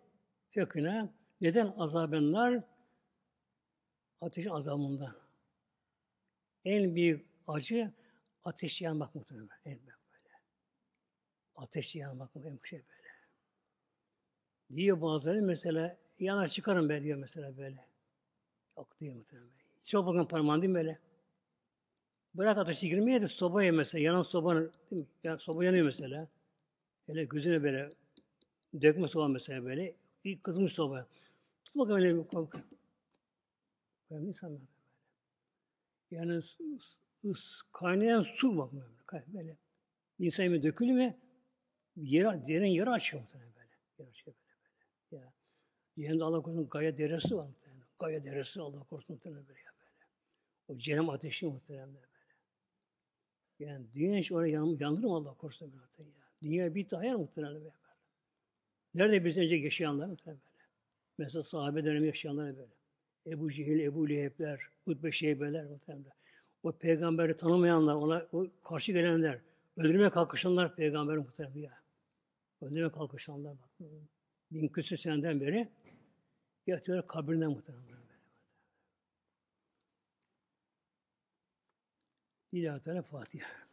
Fekine. Neden azabenler? Ateşin azabından. En büyük acı ateş yanmak muhtemelen. En büyük böyle. Ateş yanmak muhtemelen şey böyle. Diyor bazıları mesela yanar çıkarım ben diyor mesela böyle. Yok diyor muhtemelen. Çok bakın parmağın değil mi böyle? Bırak ateşi girmeye de sobaya mesela, yanan sobanın, değil mi? Yani soba yanıyor mesela. Hele gözüne böyle dökme soba mesela böyle. İlk kızmış soba. Tut bakalım öyle bir korku. Böyle insanlar böyle. Yani ıs, kaynayan su bak böyle. böyle. Bir insan yemeği dökülü mü yere, derin yere açıyor muhtemelen böyle. Yer açıyor böyle böyle. Ya. Yerinde Allah korusun Gaya deresi var muhtemelen. Gaya deresi Allah korusun muhtemelen böyle ya böyle. O cehennem ateşi muhtemelen böyle. Yani dünya hiç oraya yan, yanır mı Allah korusun zaten ya. Dünya bir tane muhtemelen böyle. Nerede bizden önce yaşayanlar muhtemelen böyle. Mesela sahabe dönemi yaşayanlar böyle. Ebu Cehil, Ebu Leheb'ler, Utbe Şeybeler muhtemelen. O peygamberi tanımayanlar, ona o karşı gelenler, öldürmeye kalkışanlar peygamber muhtemelen ya. Öldürmeye kalkışanlar bak. Bin küsür seneden beri yatıyorlar kabrinden muhtemelen. لله تعالى فاتحة.